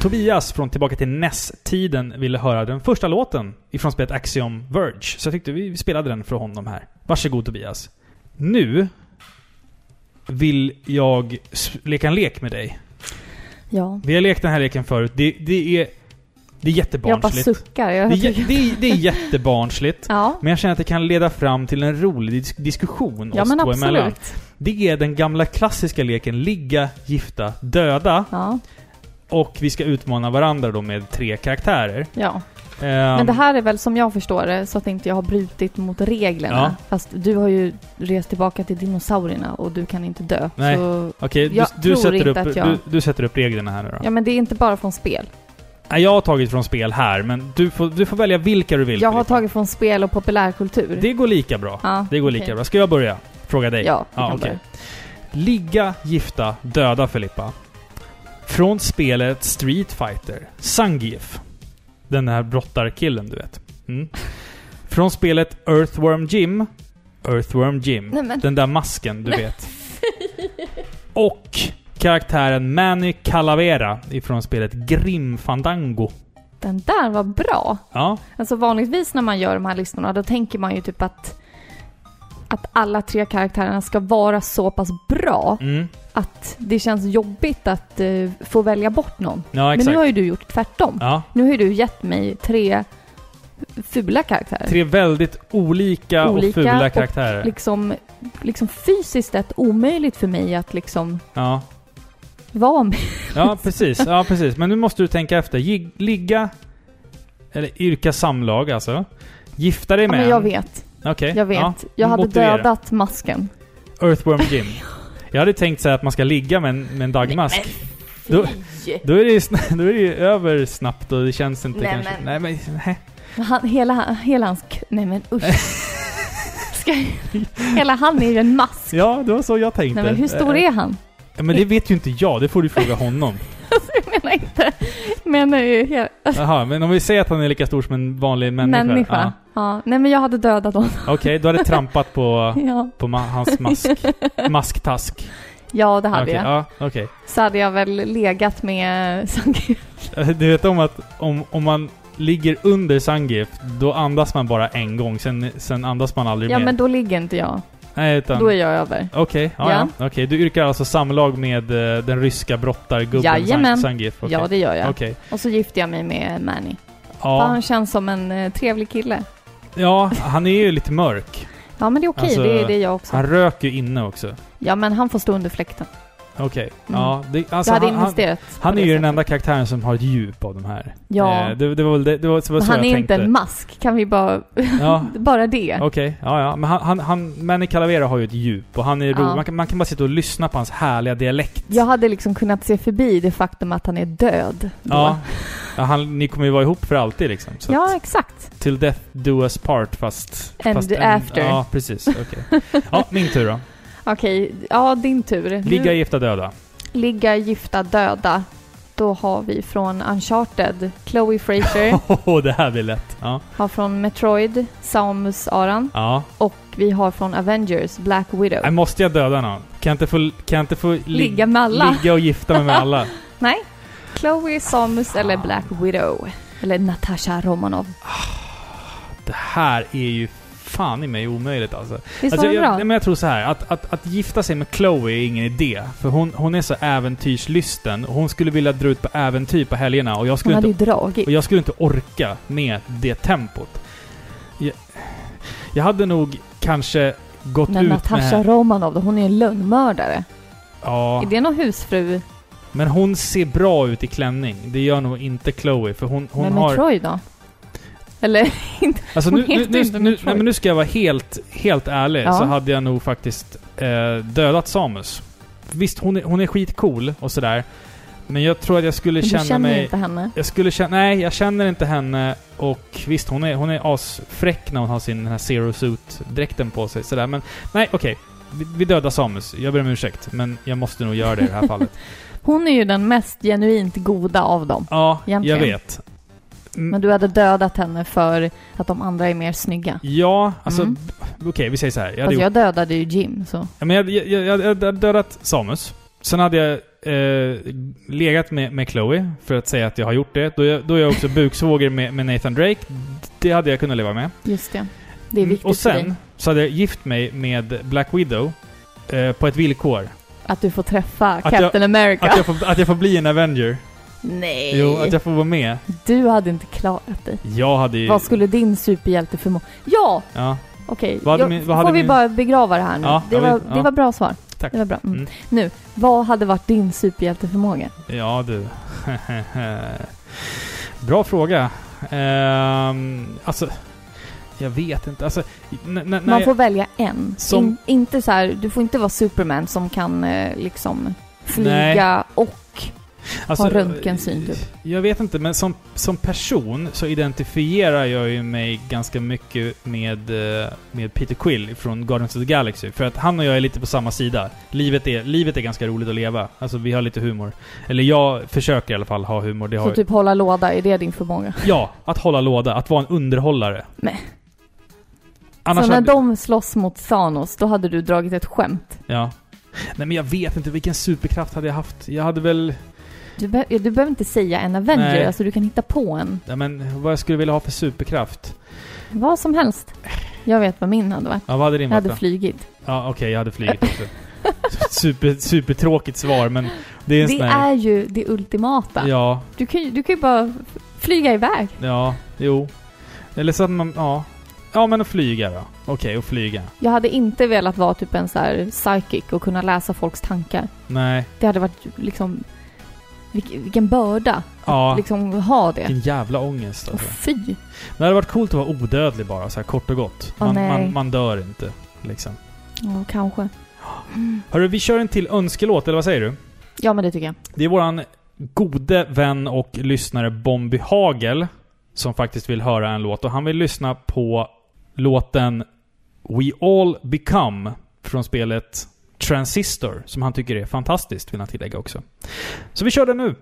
Tobias från Tillbaka till NES-tiden ville höra den första låten ifrån spelet Axiom Verge. Så jag tyckte vi spelade den för honom här. Varsågod Tobias. Nu vill jag leka en lek med dig. Ja. Vi har lekt den här leken förut. Det, det är... Det är Jag bara jättebarnsligt. suckar. Jag Det är, det, är, det är jättebarnsligt. <laughs> Ja. Men jag känner att det kan leda fram till en rolig dis- diskussion Ja oss men två emellan. absolut. Det är den gamla klassiska leken ligga, gifta, döda. Ja. Och vi ska utmana varandra då med tre karaktärer. ja. Ehm, Men det här är väl som jag förstår det så att inte jag har brutit mot reglerna. Ja. Fast du har ju rest tillbaka till dinosaurierna och du kan inte dö. Nej. Okej, du, jag du, tror sätter upp, jag- du, du sätter upp reglerna här nu då. ja men det är inte bara från spel. Nej, Jag har tagit från spel här, men du får, du får välja vilka du vill. Jag har tagit från spel och populärkultur. Det går lika bra. ja, Det går lika okej. bra. Ska jag börja? Fråga dig? Ja, vi Ja, kan okej. börja. Ligga, gifta, döda Filippa. Från spelet Street Fighter. Zangief. Den här brottarkillen, du vet. Mm. Från spelet Earthworm Jim. Earthworm Jim. Nej, men- Den där masken, du vet. Och karaktären Manny Calavera ifrån spelet Grim Fandango. Den där var bra. Ja, Alltså vanligtvis när man gör de här listorna då tänker man ju typ att att alla tre karaktärerna ska vara så pass bra Mm. Att det känns jobbigt att eh, få välja bort någon. Ja, Men nu har ju du gjort tvärtom. Ja. Nu har ju du gett mig tre fula karaktärer. Tre väldigt olika, Olika och fula och karaktärer. Liksom, liksom fysiskt sett omöjligt för mig att liksom Ja. vara med. ja, precis. Ja, precis. Men nu måste du tänka efter. Gi- ligga... Eller yrka samlag alltså. Gifta dig Ja, med men jag vet. Okej. Jag vet. Ja, jag hade motivera. dödat masken. Earthworm Jim. <laughs> Jag hade tänkt säga att man ska ligga med en, med en dagmask. Nej, Då-. Då är, det ju, <laughs> då är det ju över snabbt och det känns inte Nej, kanske... men- Nej men... Nej. Han, hela, hela hans... Nej men usch. Ska, hela han är ju en mask. Ja, det var så jag tänkte. Nej men hur stor är han? Ja, men det vet ju inte jag. Det får du fråga honom. Jag menar inte... Menar ju he- Jaha, men om vi säger att han är lika stor som en vanlig människa. människa. Ja. Nej men jag hade dödat honom. Ja. Okej, du hade trampat på, <laughs> Ja, på ma- hans mask. <laughs> Masktask. ja det hade Okej, jag. Ja, okej. Så hade jag väl legat med Zangief. <laughs> Du vet om att om, om man ligger under Zangief, då andas man bara en gång. Sen, sen andas man aldrig Ja mer. men då ligger inte jag. Nej, utan... Då är jag över. Okej, ja, Ja. ja. Okej, du yrkar alltså samlag med eh, den ryska brottargubben Jajamän. Okej. Ja det gör jag. Okej. Och så gifte jag mig med Manny. Ja. han känns som en eh, trevlig kille. ja, han är ju lite mörk. Ja men det är okej, Alltså, det är det jag också. Han röker ju inne också. Ja men han får stå under fläkten. Okej. Mm. Ja, det, alltså, hade han, han, investerat han är ju den enda karaktären som har ett djup av de här. Ja. Eh, det, det var väl det, det var, det var så han jag är tänkte. inte en mask, kan vi bara... Ja, <laughs> bara det. okej. Ja, ja. Men han, han, han Manny Calavera har ju ett djup och han är Ja. rolig. Man, kan, man kan bara sitta och lyssna på hans härliga dialekt. Jag hade liksom kunnat se förbi det faktum att han är död. Då. Ja. ja han, ni kommer ju vara ihop för alltid liksom. Så ja exakt. till death do us part fast... And fast after. ja, precis. Okej. Ja, min tur då. Okej, ja din tur. Ligga gifta döda. Ligga, gifta, döda. Då har vi från Uncharted, Chloe Fraser. <laughs> Åh, det här blir lätt. Ja. har från Metroid, Samus Aran. Ja. Och vi har från Avengers, Black Widow. Nej, måste jag döda någon? Kan jag inte få, kan jag inte få lig- Ligga med alla. ligga och gifta mig med <laughs> alla? Nej. Chloe, Samus eller Black Widow. Eller Natasha Romanov. Det här är ju fan i mig omöjligt alltså. Visst alltså var jag, bra? nej, men jag tror så här att, att, att gifta sig med Chloe är ingen idé. För hon, hon är så äventyrslysten. Hon skulle vilja dra ut på äventyr på helgerna och jag Hon skulle, ju inte, dragit. och jag skulle inte orka med det tempot. Jag, jag hade nog kanske gått Men ut Natasha med... Romanov, då, hon är en lönnmördare. Ja, Är det någon husfru? men hon ser bra ut i klänning. Det gör nog inte Chloe för hon, hon Men har... Metroid då? Eller <laughs> inte? Alltså nu, nu, nu, inte nu, nej, men nu ska jag vara helt, helt ärlig, Ja. så hade jag nog faktiskt eh, dödat Samus. Visst, hon är, hon är skitcool och sådär. Men jag tror att jag skulle Men du känna känner mig... inte henne? Jag skulle känna... Nej, jag känner inte henne. Och visst, hon är, hon är asfräck när hon har sin den här Zero Suit-dräkten på sig. Sådär. Men nej, okej. Vi, vi dödar Samus. Jag ber om ursäkt. Men jag måste nog göra det i det här <laughs> fallet. Hon är ju den mest genuint goda av dem. Ja, Egentligen. jag vet. Mm, Men du hade dödat henne för att de andra är mer snygga. Ja, alltså... Mm. Okej, vi säger så här. Jag hade Fast jag dödade ju Jim, så... Ja, men jag, jag, jag, jag hade dödat Samus. Sen hade jag eh, legat med, med Chloe för att säga att jag har gjort det. Då är jag, då är jag också <laughs> buksvåger med, med Nathan Drake. Det hade jag kunnat leva med. Just det. Det är viktigt Och för dig. sen så hade jag gift mig med Black Widow eh, på ett villkor. Att du får träffa Att Captain jag- America. Att jag, får, att jag får bli en Avenger. Nej! Jo, att jag får vara med. Du hade inte klarat dig. Jag hade ju... Vad skulle din superhjälte förmå... Ja! Ja, Okej, hade jag- min- får vi min- bara begrava det här nu? Ja, det, jag var, vet, ja. det var bra svar. tack. Det var bra. Mm. Mm. Nu, vad hade varit din superhjälteförmåga? Ja du. <laughs> Bra fråga. Ehm, alltså, jag vet inte. Alltså, Man jag- får välja en. Som- In, inte så här, du får inte vara Superman som kan eh, liksom flyga och Alltså, ha röntgensyn, typ. Jag vet inte, men som, som person så identifierar jag ju mig ganska mycket med, eh, med Peter Quill från Guardians of the Galaxy. För att han och jag är lite på samma sida. Livet är, livet är ganska roligt att leva. Alltså vi har lite humor. Eller jag försöker i alla fall ha humor. Det har, så typ hålla låda, är det din förmåga? Ja, att hålla låda. Att vara en underhållare. Nej. Annars så när hade- de slåss mot Thanos, då hade du dragit ett skämt? Ja. Nej men jag vet inte, vilken superkraft hade jag haft? Jag hade väl... Du, be- du behöver inte säga en Avenger, Nej. alltså du kan hitta på en. Ja men vad jag skulle vilja ha för superkraft? Vad som helst. Jag vet vad min hade varit. Ja, vad hade din Jag hade då? flygit. Ja, okej, jag hade flugit också. <laughs> Super, supertråkigt svar, men det är en Det här... är ju det ultimata. Ja, Du, kan ju, du kan ju bara flyga iväg. ja, jo. Eller så att man, ja. Ja, men att flyga då. Okej, att flyga. Jag hade inte velat vara typ en så här psychic och kunna läsa folks tankar. Nej. Det hade varit liksom... Vilk, vilken börda Ja. att liksom ha det. Vilken jävla ångest alltså. fy! Det hade varit coolt att vara odödlig bara, så här kort och gott. Man, nej. man, man dör inte, liksom. Ja, kanske. <gasps> Hörru, vi kör en till önskelåt, eller vad säger du? Ja, men det tycker jag. Det är våran gode vän och lyssnare Bombi Hagel som faktiskt vill höra en låt och han vill lyssna på låten We All Become från spelet Transistor som han tycker är fantastiskt, vill han tillägga också. Så vi kör den nu!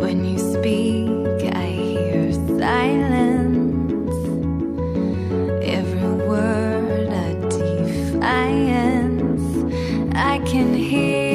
When you speak, I hear silence. Every word a defiance. I can hear,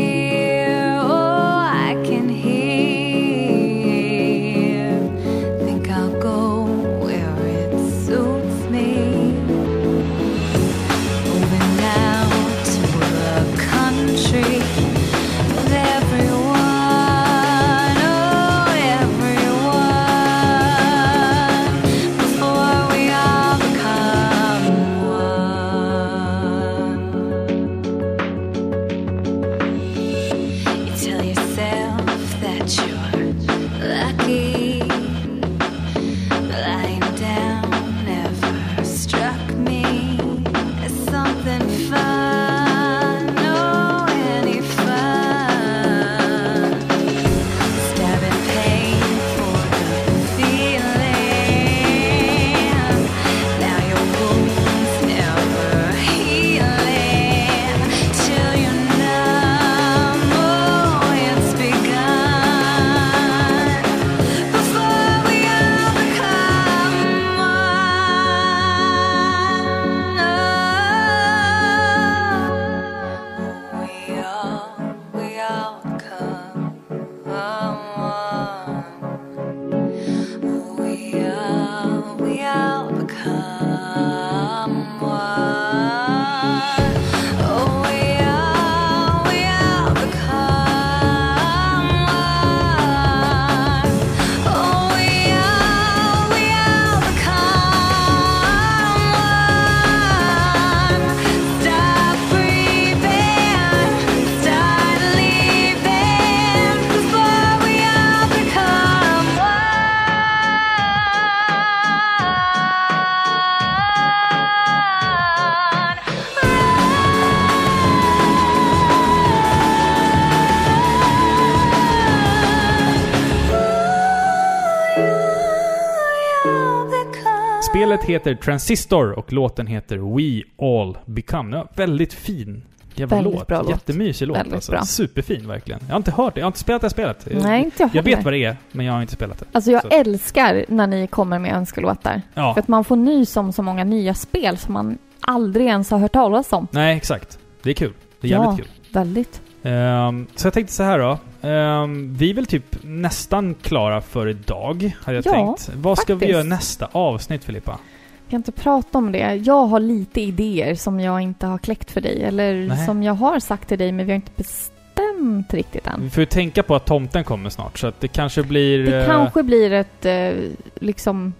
heter Transistor och låten heter We All Become. Ja, väldigt fin jävla Väldigt låt. bra. Jättemysig låt alltså. bra. Superfin verkligen. Jag har inte hört det. Jag har inte spelat det här spelet. Nej, inte jag Jag heller. vet vad det är, men jag har inte spelat det. Alltså jag Så. älskar när ni kommer med önskelåtar. Ja. För att man får nys om så många nya spel som man aldrig ens har hört talas om. Nej, exakt. Det är kul. Det är jävligt Ja. kul. Väldigt. Ehm, så jag tänkte så här då. Ehm, vi är väl typ nästan klara för idag, hade jag Ja, tänkt. Vad ska vi faktiskt. göra nästa avsnitt, Filippa? Jag kan inte prata om det. Jag har lite idéer som jag inte har kläckt för dig. Eller Nej. som jag har sagt till dig, men vi har inte bestämt riktigt än. Vi får ju tänka på att tomten kommer snart, så att det kanske blir... Det eh, kanske blir ett, eh, liksom,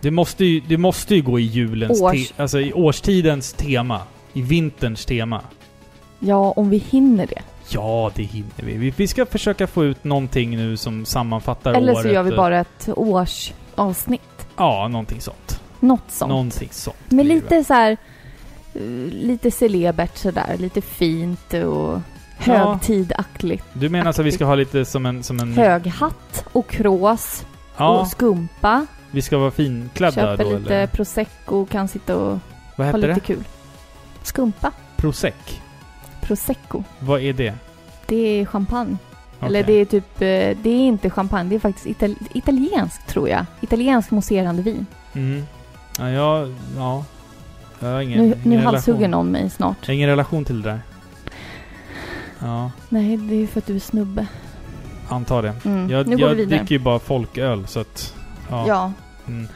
det, måste ju, det måste ju gå i julens... Års- Te, alltså i årstidens tema. I vinterns tema. ja, om vi hinner det. Ja, det hinner vi. vi. Vi ska försöka få ut någonting nu som sammanfattar Eller året. så gör vi bara ett årsavsnitt. Ja, någonting sånt. Något sånt. Någonting sånt. Men lite så här, eh, lite celebert sådär. Lite fint och högtidaktigt. Du menar så att vi ska ha lite som en... Som en Hög hatt och krås ja, och skumpa. vi ska vara finklädda Köper då lite eller? prosecco och kan sitta och Vad ha lite det? kul. Skumpa. Prosec. Prosecco. Vad är det? Det är champagne. Eller Okej. det är typ, eh, det är inte champagne, det är faktiskt ital italienskt tror jag. Italiensk mousserande vin. Mm. Ja, jag... Ja. Jag har ingen, Nu, ingen nu relation. halshugger någon mig snart. Jag har ingen relation till det där. Ja. Nej, det är för att du är snubbe. Antar det. Mm. Jag, nu går vi jag vidare. dricker ju bara folköl så att... Ja. Ja, Mm.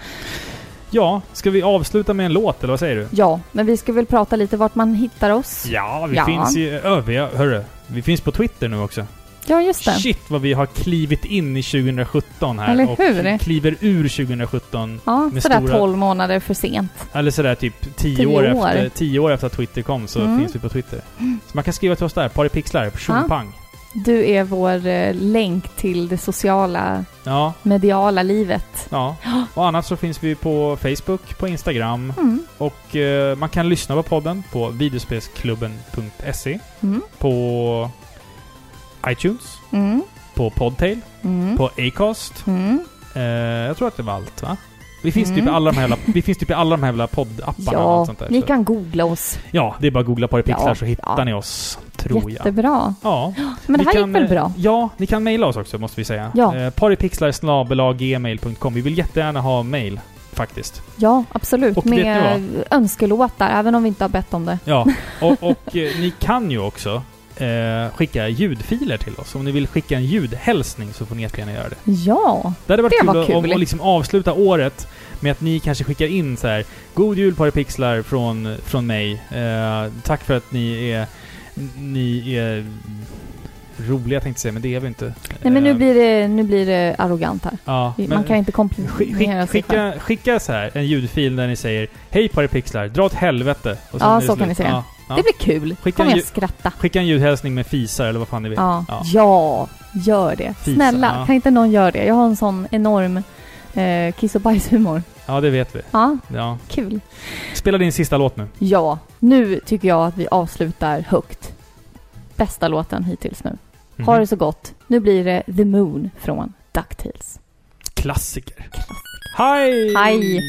ja, ska vi avsluta med en låt eller vad säger du? ja, men vi ska väl prata lite vart man hittar oss. Ja, vi Ja. finns ju... Övriga, hörru. Vi finns på Twitter nu också. Ja, just det. Shit vad vi har klivit in i 2017 här. Eller och hur? kliver ur 2017. Ja, med sådär stora- 12 månader för sent. Eller sådär typ 10 Tio år, år. Efter, 10 år efter att Twitter kom så Mm. finns vi på Twitter. Så man kan skriva till oss där. Paripixlar. Tjongpang. Du är vår eh, länk till det sociala, Ja, mediala livet. ja. <gasps> Och annars så finns vi på Facebook, på Instagram Mm. och eh, man kan lyssna på podden på videospelsklubben.se Mm. på iTunes, Mm. på Podtail, Mm. på Acast. Mm. Eh, jag tror att det var allt va? Vi finns, typ Mm. alla de här vi finns typ i alla de här poddapparna och Ja, allt sånt där. ni så- kan googla oss. Ja, det är bara att googla på det pixlar Ja, så hittar ja. ni oss, tror jag. Jättebra. Ja. Men det här kan, gick väl eh, bra? Ja, ni kan mejla oss också måste vi säga. Ja. Eh, paripixlar.gmail.com Vi vill jättegärna ha mail, faktiskt. Ja, absolut. Och Med önskelåtar, även om vi inte har bett om det. Ja, <laughs> och, och eh, ni kan ju också eh, skicka ljudfiler till oss. Om ni vill skicka en ljudhälsning så får ni jättegärna göra det. Ja, Det hade varit Det kul, var kul. Om, att liksom avsluta året med att ni kanske skickar in så här God jul Paripixlar från, från mig. Eh, tack för att ni är ni är roliga tänkte jag säga, men det är vi inte. nej men nu Eh, blir det, nu blir det arrogant här. ja, Man kan inte komplettera skick- skicka, skicka så här en ljudfil där ni säger Hej Paripixlar, dra åt helvete. Ja, det så kan ni säga. Ja, ja. Det blir kul. Skicka Kommer jag skratta. Skicka en ljudhälsning med fisar eller vad fan ni vill. Ja. Ja. ja, gör det. Fisa, Snälla, ja. kan inte någon göra det? Jag har en sån enorm eh, kiss och bajshumor. Ja, det vet vi. Ja, Ja. kul. Spela din sista låt nu. Ja, nu tycker jag att vi avslutar högt. Bästa låten hittills nu. Mhm. Ha det så gott. Nu blir det The Moon från DuckTales. Klassiker. Hej! Hej!